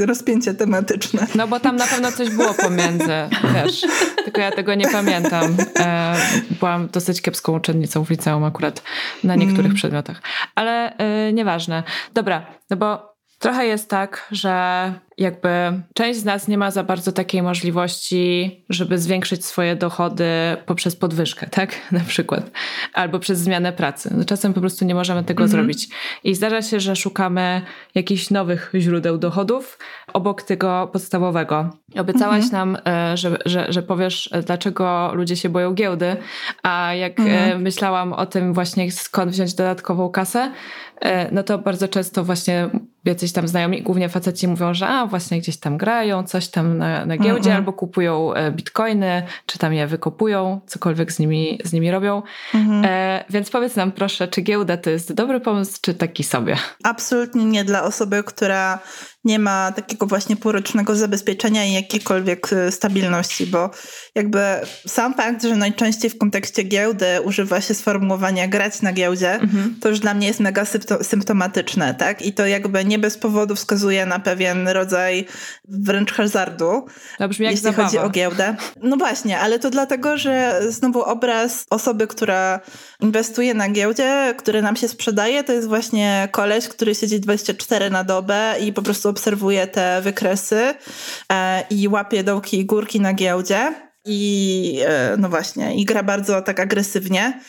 rozpięcie tematyczne. No bo tam na pewno coś było pomiędzy, wiesz. Tylko ja tego nie pamiętam. E, byłam dosyć kiepską uczennicą w liceum akurat na niektórych mm. przedmiotach. Ale e, nieważne. Dobra, no bo Trochę jest tak, że jakby część z nas nie ma za bardzo takiej możliwości, żeby zwiększyć swoje dochody poprzez podwyżkę, tak? Na przykład. Albo przez zmianę pracy. No czasem po prostu nie możemy tego mhm. zrobić. I zdarza się, że szukamy jakichś nowych źródeł dochodów obok tego podstawowego. Obiecałaś mhm. nam, e, że, że, że powiesz, dlaczego ludzie się boją giełdy, a jak e, mhm. myślałam o tym właśnie, skąd wziąć dodatkową kasę, e, no to bardzo często właśnie jacyś tam znajomi, głównie faceci mówią, że a właśnie gdzieś tam grają, coś tam na, na giełdzie, mm -hmm. albo kupują e, bitcoiny, czy tam je wykopują, cokolwiek z nimi, z nimi robią. Mm -hmm. e, więc powiedz nam proszę, czy giełda to jest dobry pomysł, czy taki sobie? Absolutnie nie dla osoby, która nie ma takiego właśnie półrocznego zabezpieczenia i jakiejkolwiek y, stabilności, bo jakby sam fakt, że najczęściej w kontekście giełdy używa się sformułowania grać na giełdzie, mhm. to już dla mnie jest mega symptomatyczne, tak? I to jakby nie bez powodu wskazuje na pewien rodzaj wręcz hazardu, to brzmi jak jeśli zabawa. chodzi o giełdę. No właśnie, ale to dlatego, że znowu obraz osoby, która inwestuje na giełdzie, który nam się sprzedaje, to jest właśnie koleś, który siedzi 24 na dobę i po prostu obserwuje te wykresy e, i łapie dołki i górki na giełdzie. I e, no właśnie, i gra bardzo tak agresywnie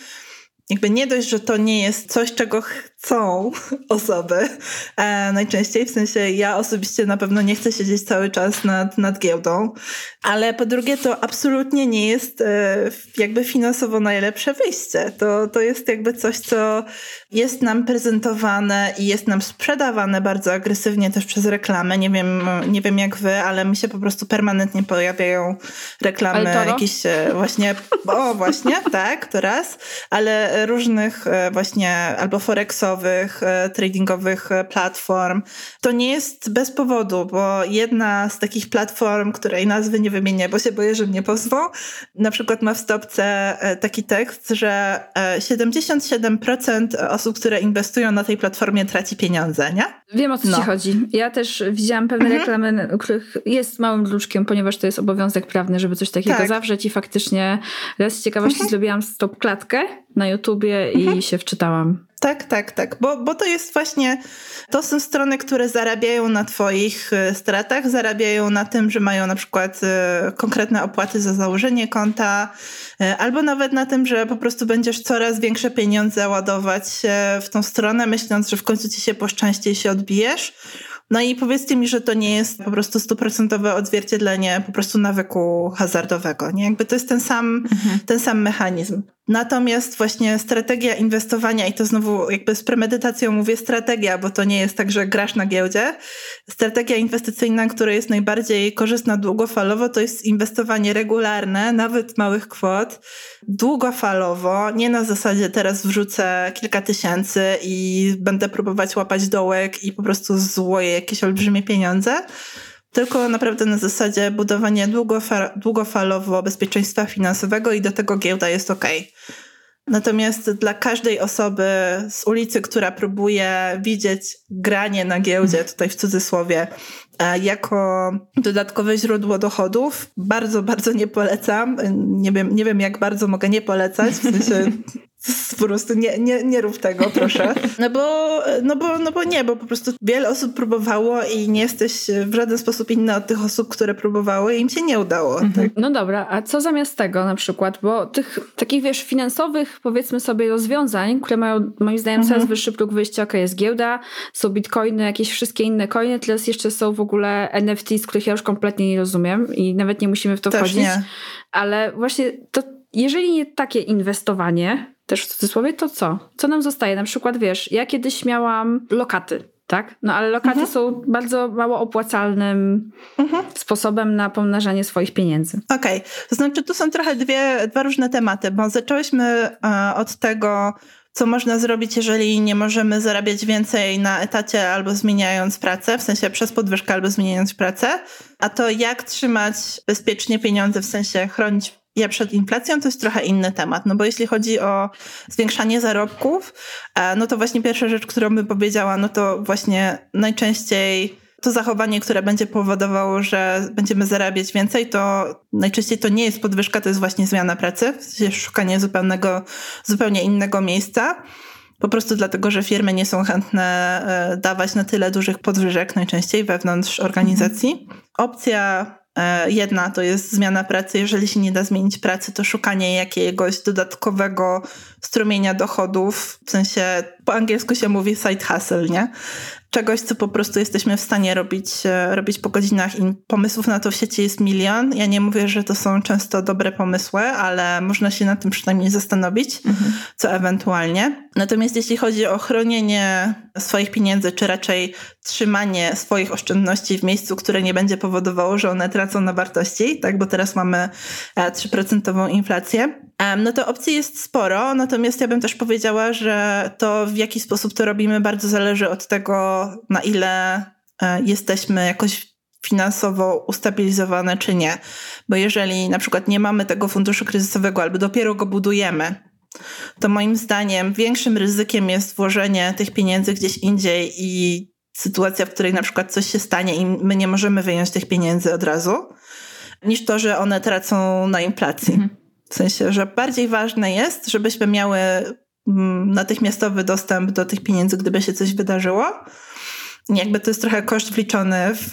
jakby nie dość, że to nie jest coś, czego chcą osoby e, najczęściej, w sensie ja osobiście na pewno nie chcę siedzieć cały czas nad, nad giełdą, ale po drugie to absolutnie nie jest e, jakby finansowo najlepsze wyjście. To, to jest jakby coś, co jest nam prezentowane i jest nam sprzedawane bardzo agresywnie też przez reklamę. Nie wiem, nie wiem jak wy, ale mi się po prostu permanentnie pojawiają reklamy jakieś e, właśnie, o właśnie, tak, to raz, ale różnych e, właśnie albo forexowych, e, tradingowych e, platform. To nie jest bez powodu, bo jedna z takich platform, której nazwy nie wymienię, bo się boję, że mnie pozwą, na przykład ma w stopce taki tekst, że 77% osób, które inwestują na tej platformie traci pieniądze, nie? Wiem o co no. ci chodzi. Ja też widziałam pewne mhm. reklamy, których jest małym druczkiem, ponieważ to jest obowiązek prawny, żeby coś takiego tak. zawrzeć i faktycznie raz z ciekawości mhm. zrobiłam stop klatkę na YouTubie i mhm. się wczytałam. Tak, tak, tak, bo, bo to jest właśnie, to są strony, które zarabiają na Twoich e, stratach, zarabiają na tym, że mają na przykład e, konkretne opłaty za założenie konta, e, albo nawet na tym, że po prostu będziesz coraz większe pieniądze ładować w tą stronę, myśląc, że w końcu ci się poszczęści i się odbijesz. No i powiedzcie mi, że to nie jest po prostu stuprocentowe odzwierciedlenie po prostu nawyku hazardowego. Nie? Jakby to jest ten sam, mhm. ten sam mechanizm. Natomiast właśnie strategia inwestowania, i to znowu jakby z premedytacją mówię strategia, bo to nie jest tak, że grasz na giełdzie. Strategia inwestycyjna, która jest najbardziej korzystna długofalowo, to jest inwestowanie regularne, nawet małych kwot, długofalowo, nie na zasadzie teraz wrzucę kilka tysięcy i będę próbować łapać dołek i po prostu złoję jakieś olbrzymie pieniądze tylko naprawdę na zasadzie budowania długofalowo bezpieczeństwa finansowego i do tego giełda jest ok. Natomiast dla każdej osoby z ulicy, która próbuje widzieć granie na giełdzie, tutaj w cudzysłowie, e, jako dodatkowe źródło dochodów, bardzo, bardzo nie polecam. Nie wiem, nie wiem jak bardzo mogę nie polecać, w sensie po prostu nie, nie, nie rób tego, proszę. No bo, no, bo, no bo nie, bo po prostu wiele osób próbowało i nie jesteś w żaden sposób inny od tych osób, które próbowały i im się nie udało. Mhm. Tak? No dobra, a co zamiast tego na przykład? Bo tych takich, wiesz, finansowych, powiedzmy sobie, rozwiązań, które mają moim zdaniem mhm. coraz wyższy próg wyjścia, ok, jest giełda, są bitcoiny, jakieś wszystkie inne coiny, teraz jeszcze są w ogóle NFT, z których ja już kompletnie nie rozumiem i nawet nie musimy w to Też wchodzić. Nie. Ale właśnie to jeżeli nie takie inwestowanie, też w cudzysłowie, to co? Co nam zostaje? Na przykład, wiesz, ja kiedyś miałam lokaty, tak? No ale lokaty mhm. są bardzo mało opłacalnym mhm. sposobem na pomnażanie swoich pieniędzy. Okej, okay. to znaczy tu są trochę dwie, dwa różne tematy, bo zaczęłyśmy uh, od tego, co można zrobić, jeżeli nie możemy zarabiać więcej na etacie albo zmieniając pracę, w sensie przez podwyżkę albo zmieniając pracę, a to jak trzymać bezpiecznie pieniądze, w sensie chronić je przed inflacją, to jest trochę inny temat. No bo jeśli chodzi o zwiększanie zarobków, e, no to właśnie pierwsza rzecz, którą bym powiedziała, no to właśnie najczęściej to zachowanie, które będzie powodowało, że będziemy zarabiać więcej, to najczęściej to nie jest podwyżka, to jest właśnie zmiana pracy, szukanie zupełnego, zupełnie innego miejsca. Po prostu dlatego, że firmy nie są chętne e, dawać na tyle dużych podwyżek najczęściej wewnątrz organizacji. Opcja E, jedna to jest zmiana pracy. Jeżeli się nie da zmienić pracy, to szukanie jakiegoś dodatkowego strumienia dochodów. W sensie po angielsku się mówi side hustle, nie? czegoś, co po prostu jesteśmy w stanie robić, e, robić po godzinach i pomysłów na to w sieci jest milion. Ja nie mówię, że to są często dobre pomysły, ale można się nad tym przynajmniej zastanowić, mhm. co ewentualnie. Natomiast jeśli chodzi o chronienie swoich pieniędzy, czy raczej trzymanie swoich oszczędności w miejscu, które nie będzie powodowało, że one tracą na wartości, tak, bo teraz mamy 3% e, inflację, no to opcji jest sporo, natomiast ja bym też powiedziała, że to w jaki sposób to robimy bardzo zależy od tego, na ile e, jesteśmy jakoś finansowo ustabilizowane czy nie. Bo jeżeli na przykład nie mamy tego funduszu kryzysowego albo dopiero go budujemy, to moim zdaniem większym ryzykiem jest włożenie tych pieniędzy gdzieś indziej i sytuacja, w której na przykład coś się stanie i my nie możemy wyjąć tych pieniędzy od razu, niż to, że one tracą na inflacji. Mhm. W sensie, że bardziej ważne jest, żebyśmy miały mm, natychmiastowy dostęp do tych pieniędzy, gdyby się coś wydarzyło, jakby to jest trochę koszt wliczony w,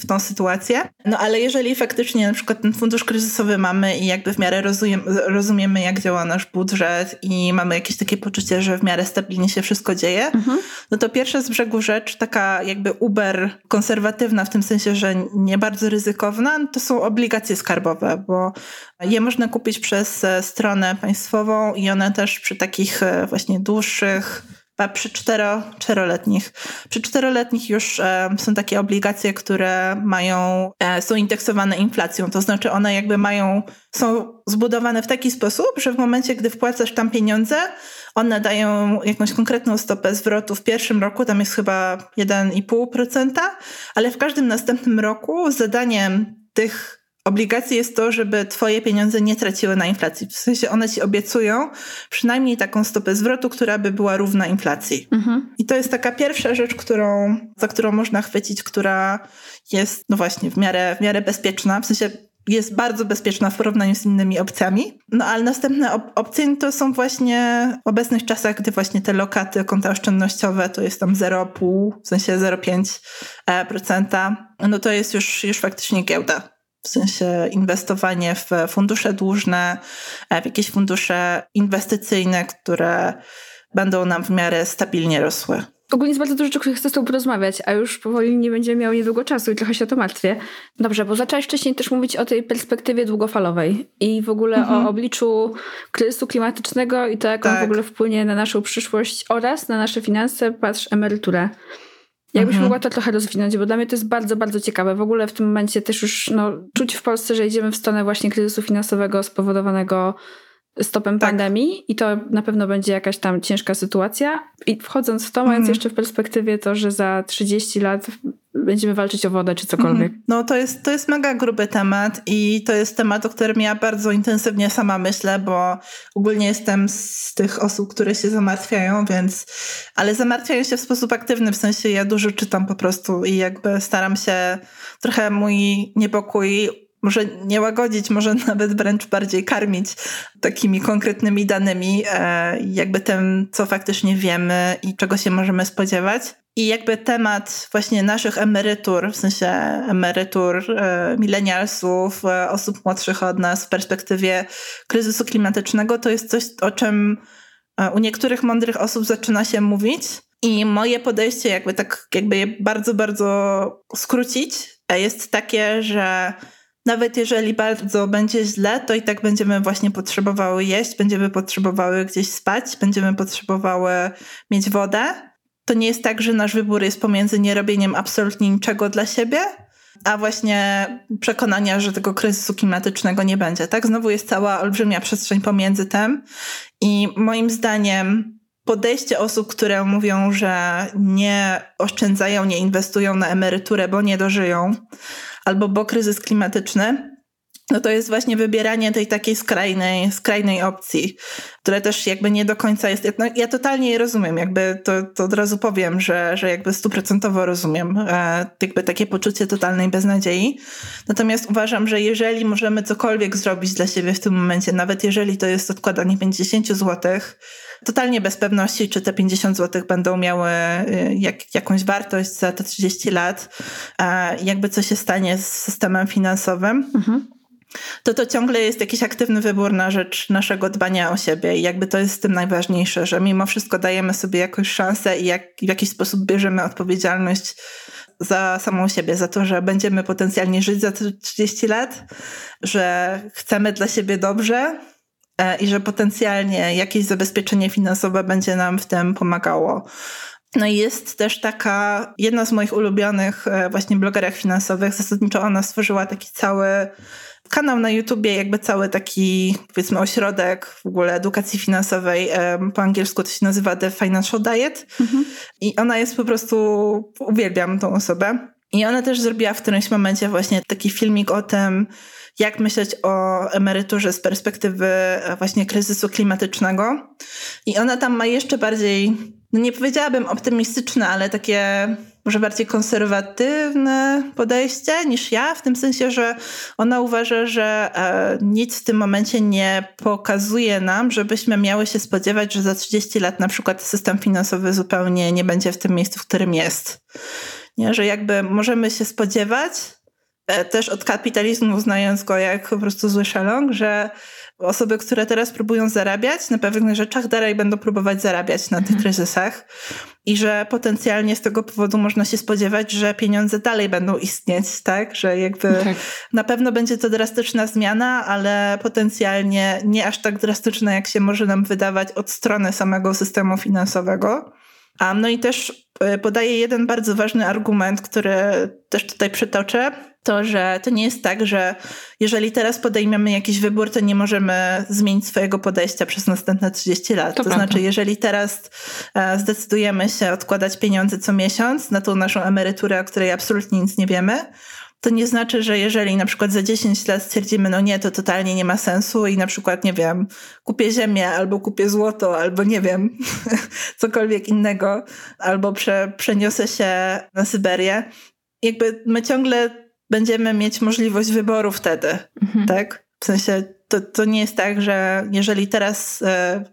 w tą sytuację. No ale jeżeli faktycznie na przykład ten fundusz kryzysowy mamy i jakby w miarę rozumiem, rozumiemy, jak działa nasz budżet i mamy jakieś takie poczucie, że w miarę stabilnie się wszystko dzieje, mhm. no to pierwsza z brzegu rzecz, taka jakby uber konserwatywna, w tym sensie, że nie bardzo ryzykowna, to są obligacje skarbowe, bo je można kupić przez stronę państwową i one też przy takich e, właśnie dłuższych przy cztero, czteroletnich. Przy czteroletnich już e, są takie obligacje, które mają, e, są indeksowane inflacją, to znaczy one jakby mają, są zbudowane w taki sposób, że w momencie, gdy wpłacasz tam pieniądze, one dają jakąś konkretną stopę zwrotu w pierwszym roku, tam jest chyba 1,5%, ale w każdym następnym roku zadaniem tych obligacji jest to, żeby twoje pieniądze nie traciły na inflacji. W sensie one ci obiecują przynajmniej taką stopę zwrotu, która by była równa inflacji. Mhm. I to jest taka pierwsza rzecz, którą, za którą można chwycić, która jest, no właśnie, w miarę, w miarę bezpieczna. W sensie jest bardzo bezpieczna w porównaniu z innymi opcjami. No ale następne op opcje to są właśnie w obecnych czasach, gdy właśnie te lokaty, konta oszczędnościowe to jest tam 0,5, w sensie 0,5%, e, no to jest już, już faktycznie giełda w sensie inwestowanie w fundusze dłużne, e, w jakieś fundusze inwestycyjne, które będą nam w miarę stabilnie rosły. Ogólnie jest bardzo dużo rzeczy, o których chcę z tobą porozmawiać, a już powoli nie będziemy miał niedługo czasu i trochę się o to martwię. Dobrze, bo zaczęłaś wcześniej też mówić o tej perspektywie długofalowej i w ogóle mhm. o obliczu kryzysu klimatycznego i to, jak tak. on w ogóle wpłynie na naszą przyszłość oraz na nasze finanse, patrz, emeryturę. Jakbyś mhm. mogła to trochę rozwinąć, bo dla mnie to jest bardzo, bardzo ciekawe. W ogóle w tym momencie też już no, czuć w Polsce, że idziemy w stronę właśnie kryzysu finansowego spowodowanego stopem tak. pandemii i to na pewno będzie jakaś tam ciężka sytuacja. I wchodząc w to, mając mhm. jeszcze w perspektywie to, że za 30 lat będziemy walczyć o wodę czy cokolwiek. Mhm. No to jest, to jest mega gruby temat i to jest temat, o którym ja bardzo intensywnie sama myślę, bo ogólnie jestem z tych osób, które się zamartwiają, więc ale zamartwiają się w sposób aktywny, w sensie ja dużo czytam po prostu i jakby staram się trochę mój niepokój może nie łagodzić, może nawet wręcz bardziej karmić takimi konkretnymi danymi, e, jakby tym, co faktycznie wiemy i czego się możemy spodziewać. I jakby temat właśnie naszych emerytur, w sensie emerytur e, milenialsów, e, osób młodszych od nas w perspektywie kryzysu klimatycznego, to jest coś, o czym u niektórych mądrych osób zaczyna się mówić. I moje podejście, jakby tak, jakby je bardzo, bardzo skrócić, jest takie, że nawet jeżeli bardzo będzie źle, to i tak będziemy właśnie potrzebowały jeść, będziemy potrzebowały gdzieś spać, będziemy potrzebowały mieć wodę. To nie jest tak, że nasz wybór jest pomiędzy nierobieniem absolutnie niczego dla siebie, a właśnie przekonania, że tego kryzysu klimatycznego nie będzie. Tak, znowu jest cała olbrzymia przestrzeń pomiędzy tym. I moim zdaniem podejście osób, które mówią, że nie oszczędzają, nie inwestują na emeryturę, bo nie dożyją, albo bo kryzys klimatyczny, no to jest właśnie wybieranie tej takiej skrajnej, skrajnej opcji, które też jakby nie do końca jest. No, ja totalnie je rozumiem, jakby to, to od razu powiem, że, że jakby stuprocentowo rozumiem e, jakby takie poczucie totalnej beznadziei. Natomiast uważam, że jeżeli możemy cokolwiek zrobić dla siebie w tym momencie, nawet jeżeli to jest odkładanie 50 złotych, totalnie bez pewności, czy te 50 zł będą miały y, jak, jakąś wartość za te 30 lat, jakby co się stanie z systemem finansowym. Mhm to to ciągle jest jakiś aktywny wybór na rzecz naszego dbania o siebie i jakby to jest z tym najważniejsze, że mimo wszystko dajemy sobie jakąś szansę i jak, w jakiś sposób bierzemy odpowiedzialność za samą siebie, za to, że będziemy potencjalnie żyć za 30 lat, że chcemy dla siebie dobrze, E, i że potencjalnie jakieś zabezpieczenie finansowe będzie nam w tym pomagało. No i jest też taka, jedna z moich ulubionych e, właśnie blogerek finansowych, zasadniczo ona stworzyła taki cały kanał na YouTubie, jakby cały taki, powiedzmy, ośrodek w ogóle edukacji finansowej. Po angielsku to się nazywa The Financial Diet. Mhm. I ona jest po prostu, uwielbiam tą osobę. I ona też zrobiła w którymś momencie właśnie taki filmik o tym, jak myśleć o emeryturze z perspektywy e, właśnie kryzysu klimatycznego. I ona tam ma jeszcze bardziej, no nie powiedziałabym optymistyczne, ale takie może bardziej konserwatywne podejście niż ja, w tym sensie, że ona uważa, że e, nic w tym momencie nie pokazuje nam, żebyśmy miały się spodziewać, że za 30 lat na przykład system finansowy zupełnie nie będzie w tym miejscu, w którym jest. Nie? Że jakby możemy się spodziewać, E, też od kapitalizmu, uznając go jak po prostu zły szalong, że osoby, które teraz próbują zarabiać na pewnych rzeczach, dalej będą próbować zarabiać na tych mhm. kryzysach i że potencjalnie z tego powodu można się spodziewać, że pieniądze dalej będą istnieć, tak? Że jakby tak. na pewno będzie to drastyczna zmiana, ale potencjalnie nie aż tak drastyczna, jak się może nam wydawać od strony samego systemu finansowego. A no i też e, podaję jeden bardzo ważny argument, który też tutaj przytoczę, to, że to nie jest tak, że jeżeli teraz podejmiemy jakiś wybór, to nie możemy zmienić swojego podejścia przez następne 30 lat. To, to znaczy, jeżeli teraz e, zdecydujemy się odkładać pieniądze co miesiąc na tą naszą emeryturę, o której absolutnie nic nie wiemy, to nie znaczy, że jeżeli na przykład za 10 lat stwierdzimy, no nie, to totalnie nie ma sensu i na przykład, nie wiem, kupię ziemię albo kupię złoto, albo nie wiem, cokolwiek innego, albo prze, przeniosę się na Syberię. Jakby my ciągle będziemy mieć możliwość wyboru wtedy, mhm. tak? W sensie to, to nie jest tak, że jeżeli teraz e,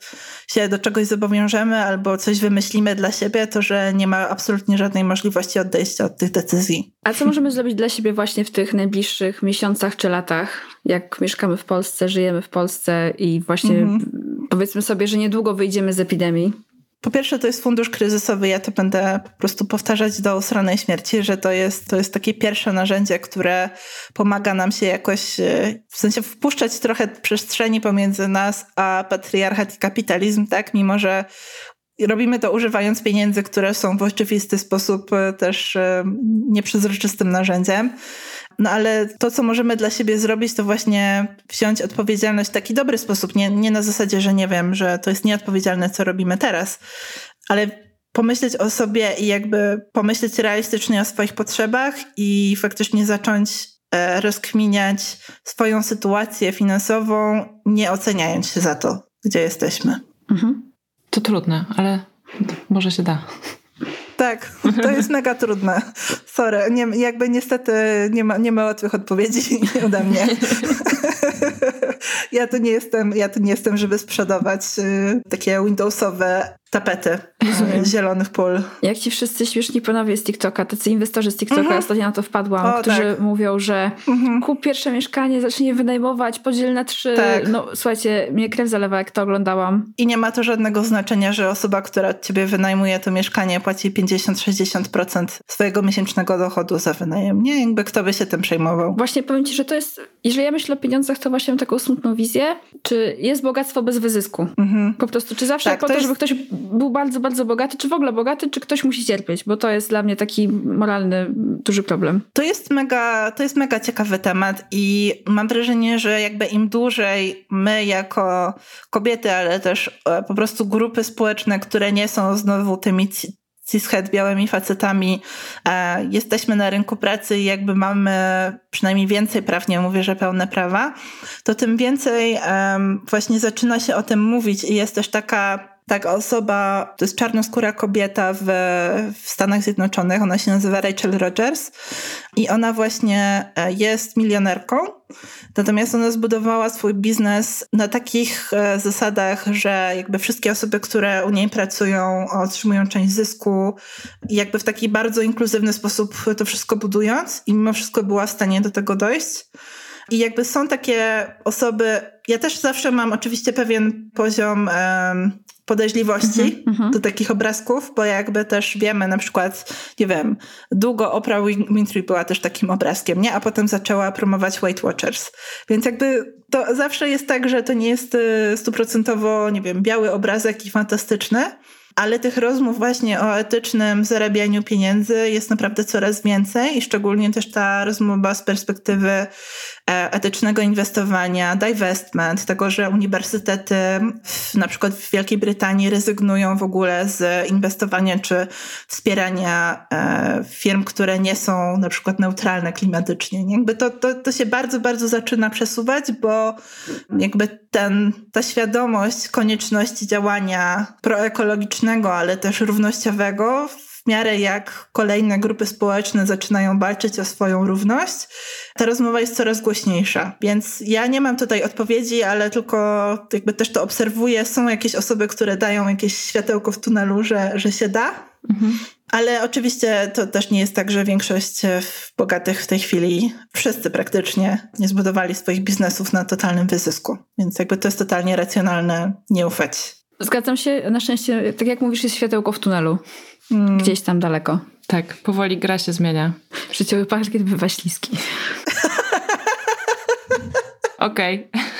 się do czegoś zobowiążemy albo coś wymyślimy dla siebie, to że nie ma absolutnie żadnej możliwości odejścia od tych decyzji. A co możemy zrobić dla siebie właśnie w tych najbliższych miesiącach czy latach, jak mieszkamy w Polsce, żyjemy w Polsce i właśnie mhm. powiedzmy sobie, że niedługo wyjdziemy z epidemii? Po pierwsze, to jest fundusz kryzysowy. Ja to będę po prostu powtarzać do usranej śmierci, że to jest, to jest takie pierwsze narzędzie, które pomaga nam się jakoś, e, w sensie wpuszczać trochę przestrzeni pomiędzy nas a patriarchat i kapitalizm, tak? Mimo, że robimy to używając pieniędzy, które są w oczywisty sposób e, też e, nieprzezroczystym narzędziem. No ale to, co możemy dla siebie zrobić, to właśnie wziąć odpowiedzialność w taki dobry sposób. Nie, nie na zasadzie, że nie wiem, że to jest nieodpowiedzialne, co robimy teraz, ale pomyśleć o sobie i jakby pomyśleć realistycznie o swoich potrzebach i faktycznie zacząć e, rozkminiać swoją sytuację finansową, nie oceniając się za to, gdzie jesteśmy. Mhm. To trudne, ale może się da. Tak, to jest mega trudne. Sorry, nie, jakby niestety nie ma, nie ma łatwych odpowiedzi ode mnie. ja tu nie jestem, ja tu nie jestem, żeby sprzedawać y, takie Windowsowe tapety Rozumiem. zielonych pól. Jak ci wszyscy śmieszni panowie z TikToka, tacy inwestorzy z TikToka, mhm. ostatnio na to wpadłam, o, którzy tak. mówią, że mhm. kup pierwsze mieszkanie, zacznij wynajmować, podziel na trzy. Tak. No słuchajcie, mnie krew zalewa, jak to oglądałam. I nie ma to żadnego znaczenia, że osoba, która od ciebie wynajmuje to mieszkanie, płaci 50-60% swojego miesięcznego dochodu za wynajem. Nie, jakby kto by się tym przejmował. Właśnie powiem ci, że to jest, jeżeli ja myślę o pieniądzach, to właśnie mam taką smutną wizję, czy jest bogactwo bez wyzysku. Mhm. Po prostu, czy zawsze tak, po to, jest... żeby ktoś był bardzo, bardzo bogaty, czy w ogóle bogaty, czy ktoś musi cierpieć, bo to jest dla mnie taki moralny, duży problem. To jest mega, to jest mega ciekawy temat i mam wrażenie, że jakby im dłużej my jako kobiety, ale też e, po prostu grupy społeczne, które nie są znowu tymi cishet białymi facetami e, jesteśmy na rynku pracy i jakby mamy przynajmniej więcej praw, nie mówię, że pełne prawa, to tym więcej e, właśnie zaczyna się o tym mówić i jest też taka taka osoba, to jest czarnoskóra kobieta w, w Stanach Zjednoczonych, ona się nazywa Rachel Rogers i ona właśnie e, jest milionerką, natomiast ona zbudowała swój biznes na takich e, zasadach, że jakby wszystkie osoby, które u niej pracują, otrzymują część zysku i jakby w taki bardzo inkluzywny sposób to wszystko budując i mimo wszystko była w stanie do tego dojść. I jakby są takie osoby, ja też zawsze mam oczywiście pewien poziom um, podejrzliwości mm -hmm. do takich obrazków, bo jakby też wiemy na przykład, nie wiem, długo Oprah Winfrey była też takim obrazkiem, nie? A potem zaczęła promować Weight Watchers. Więc jakby to zawsze jest tak, że to nie jest y, stuprocentowo, nie wiem, biały obrazek i fantastyczny, ale tych rozmów właśnie o etycznym zarabianiu pieniędzy jest naprawdę coraz więcej i szczególnie też ta rozmowa z perspektywy etycznego inwestowania, divestment, tego, że uniwersytety w, na przykład w Wielkiej Brytanii rezygnują w ogóle z inwestowania czy wspierania e, firm, które nie są na przykład neutralne klimatycznie. Jakby to, to, to się bardzo, bardzo zaczyna przesuwać, bo jakby ten, ta świadomość konieczności działania proekologicznego ale też równościowego, w miarę jak kolejne grupy społeczne zaczynają walczyć o swoją równość, ta rozmowa jest coraz głośniejsza. Więc ja nie mam tutaj odpowiedzi, ale tylko jakby też to obserwuję. Są jakieś osoby, które dają jakieś światełko w tunelu, że, że się da. Mhm. Ale oczywiście to też nie jest tak, że większość bogatych w tej chwili, wszyscy praktycznie, nie zbudowali swoich biznesów na totalnym wyzysku. Więc jakby to jest totalnie racjonalne nie ufać Zgadzam się, na szczęście, tak jak mówisz, jest światełko w tunelu. Mm. Gdzieś tam daleko. Tak, powoli gra się zmienia. Życiowy parkiet bywa śliski. Okej. Okay.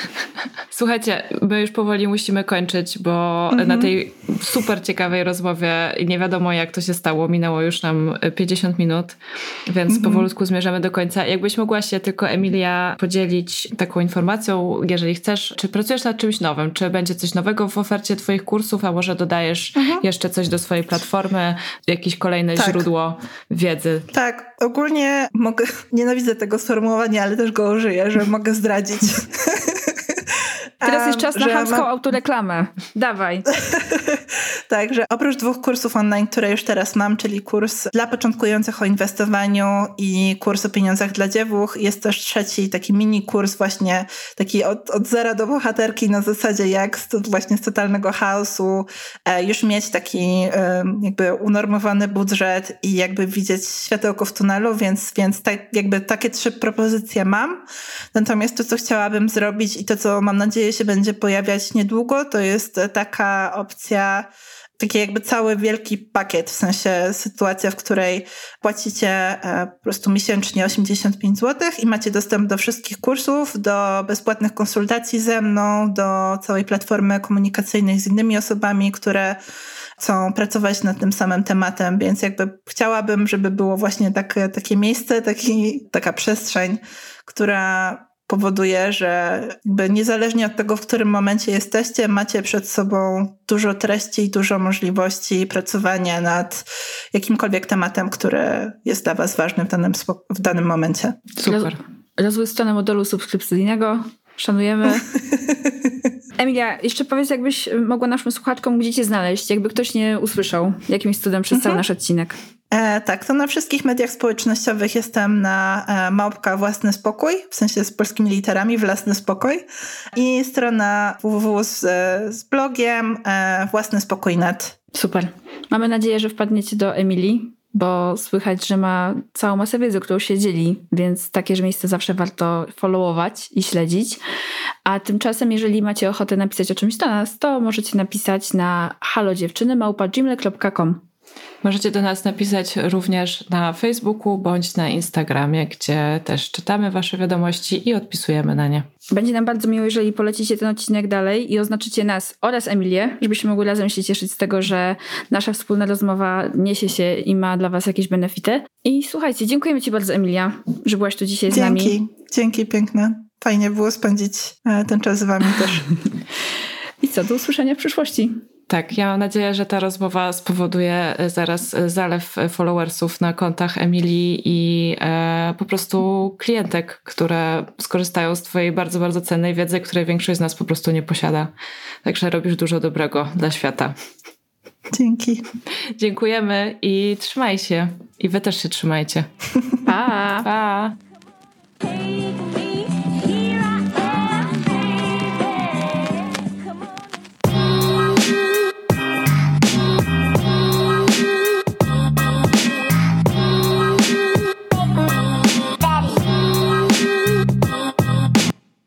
Słuchajcie, my już powoli musimy kończyć, bo mhm. na tej super ciekawej rozmowie nie wiadomo jak to się stało. Minęło już nam 50 minut, więc mhm. powolutku zmierzamy do końca. Jakbyś mogła się tylko, Emilia, podzielić taką informacją, jeżeli chcesz, czy pracujesz nad czymś nowym? Czy będzie coś nowego w ofercie Twoich kursów, a może dodajesz mhm. jeszcze coś do swojej platformy, jakieś kolejne tak. źródło wiedzy? Tak, ogólnie mogę, nienawidzę tego sformułowania, ale też go użyję, że mogę zdradzić. Teraz jest czas na chamską autoreklamę. Dawaj. Także oprócz dwóch kursów online, które już teraz mam, czyli kurs dla początkujących o inwestowaniu i kurs o pieniądzach dla dziewuch, jest też trzeci taki mini kurs właśnie taki od, od zera do bohaterki na zasadzie jak z, właśnie z totalnego chaosu e, już mieć taki jakby unormowany budżet i jakby widzieć światełko w tunelu, więc, więc tak, jakby takie trzy propozycje mam. Natomiast to, co chciałabym zrobić i to, co mam nadzieję się będzie pojawiać niedługo, to jest taka opcja taki jakby cały wielki pakiet, w sensie sytuacja, w której płacicie e, po prostu miesięcznie 85 zł i macie dostęp do wszystkich kursów, do bezpłatnych konsultacji ze mną, do całej platformy komunikacyjnej z innymi osobami, które chcą pracować nad tym samym tematem, więc jakby chciałabym, żeby było właśnie takie, takie miejsce, taki, taka przestrzeń, która powoduje, że jakby niezależnie od tego, w którym momencie jesteście, macie przed sobą dużo treści i dużo możliwości pracowania nad jakimkolwiek tematem, który jest dla Was ważny w danym, w danym momencie. Super. Rozwój strony modelu subskrypcyjnego. Szanujemy. Emilia, jeszcze powiedz, jakbyś mogła naszym słuchaczkom gdzie cię znaleźć, jakby ktoś nie usłyszał jakimś cudem przez cały mhm. nasz odcinek. E, tak, to na wszystkich mediach społecznościowych jestem na e, małpka Własny Spokój, w sensie z polskimi literami Własny Spokój i strona www z, z blogiem e, Własny Spokój.net. Super. Mamy nadzieję, że wpadniecie do Emilii, bo słychać, że ma całą masę wiedzy, którą się dzieli, więc takie miejsce zawsze warto followować i śledzić. A tymczasem, jeżeli macie ochotę napisać o czymś do nas, to możecie napisać na halodziewczyny.gmail.com Możecie do nas napisać również na Facebooku bądź na Instagramie, gdzie też czytamy Wasze wiadomości i odpisujemy na nie. Będzie nam bardzo miło, jeżeli polecicie ten odcinek dalej i oznaczycie nas oraz Emilię, żebyśmy mogli razem się cieszyć z tego, że nasza wspólna rozmowa niesie się i ma dla Was jakieś benefity. I słuchajcie, dziękujemy Ci bardzo, Emilia, że byłaś tu dzisiaj Dzięki. z nami. Dzięki, dzięki piękne. Fajnie było spędzić e, ten czas z Wami też. I co, do usłyszenia w przyszłości. Tak, ja mam nadzieję, że ta rozmowa spowoduje e, zaraz e, zalew e, followersów na kontach Emilii i e, po prostu klientek, które skorzystają z Twojej bardzo, bardzo cennej wiedzy, której większość z nas po prostu nie posiada. Także robisz dużo dobrego dla świata. Dzięki. Dziękujemy i trzymaj się. I Wy też się trzymajcie. Pa! Pa!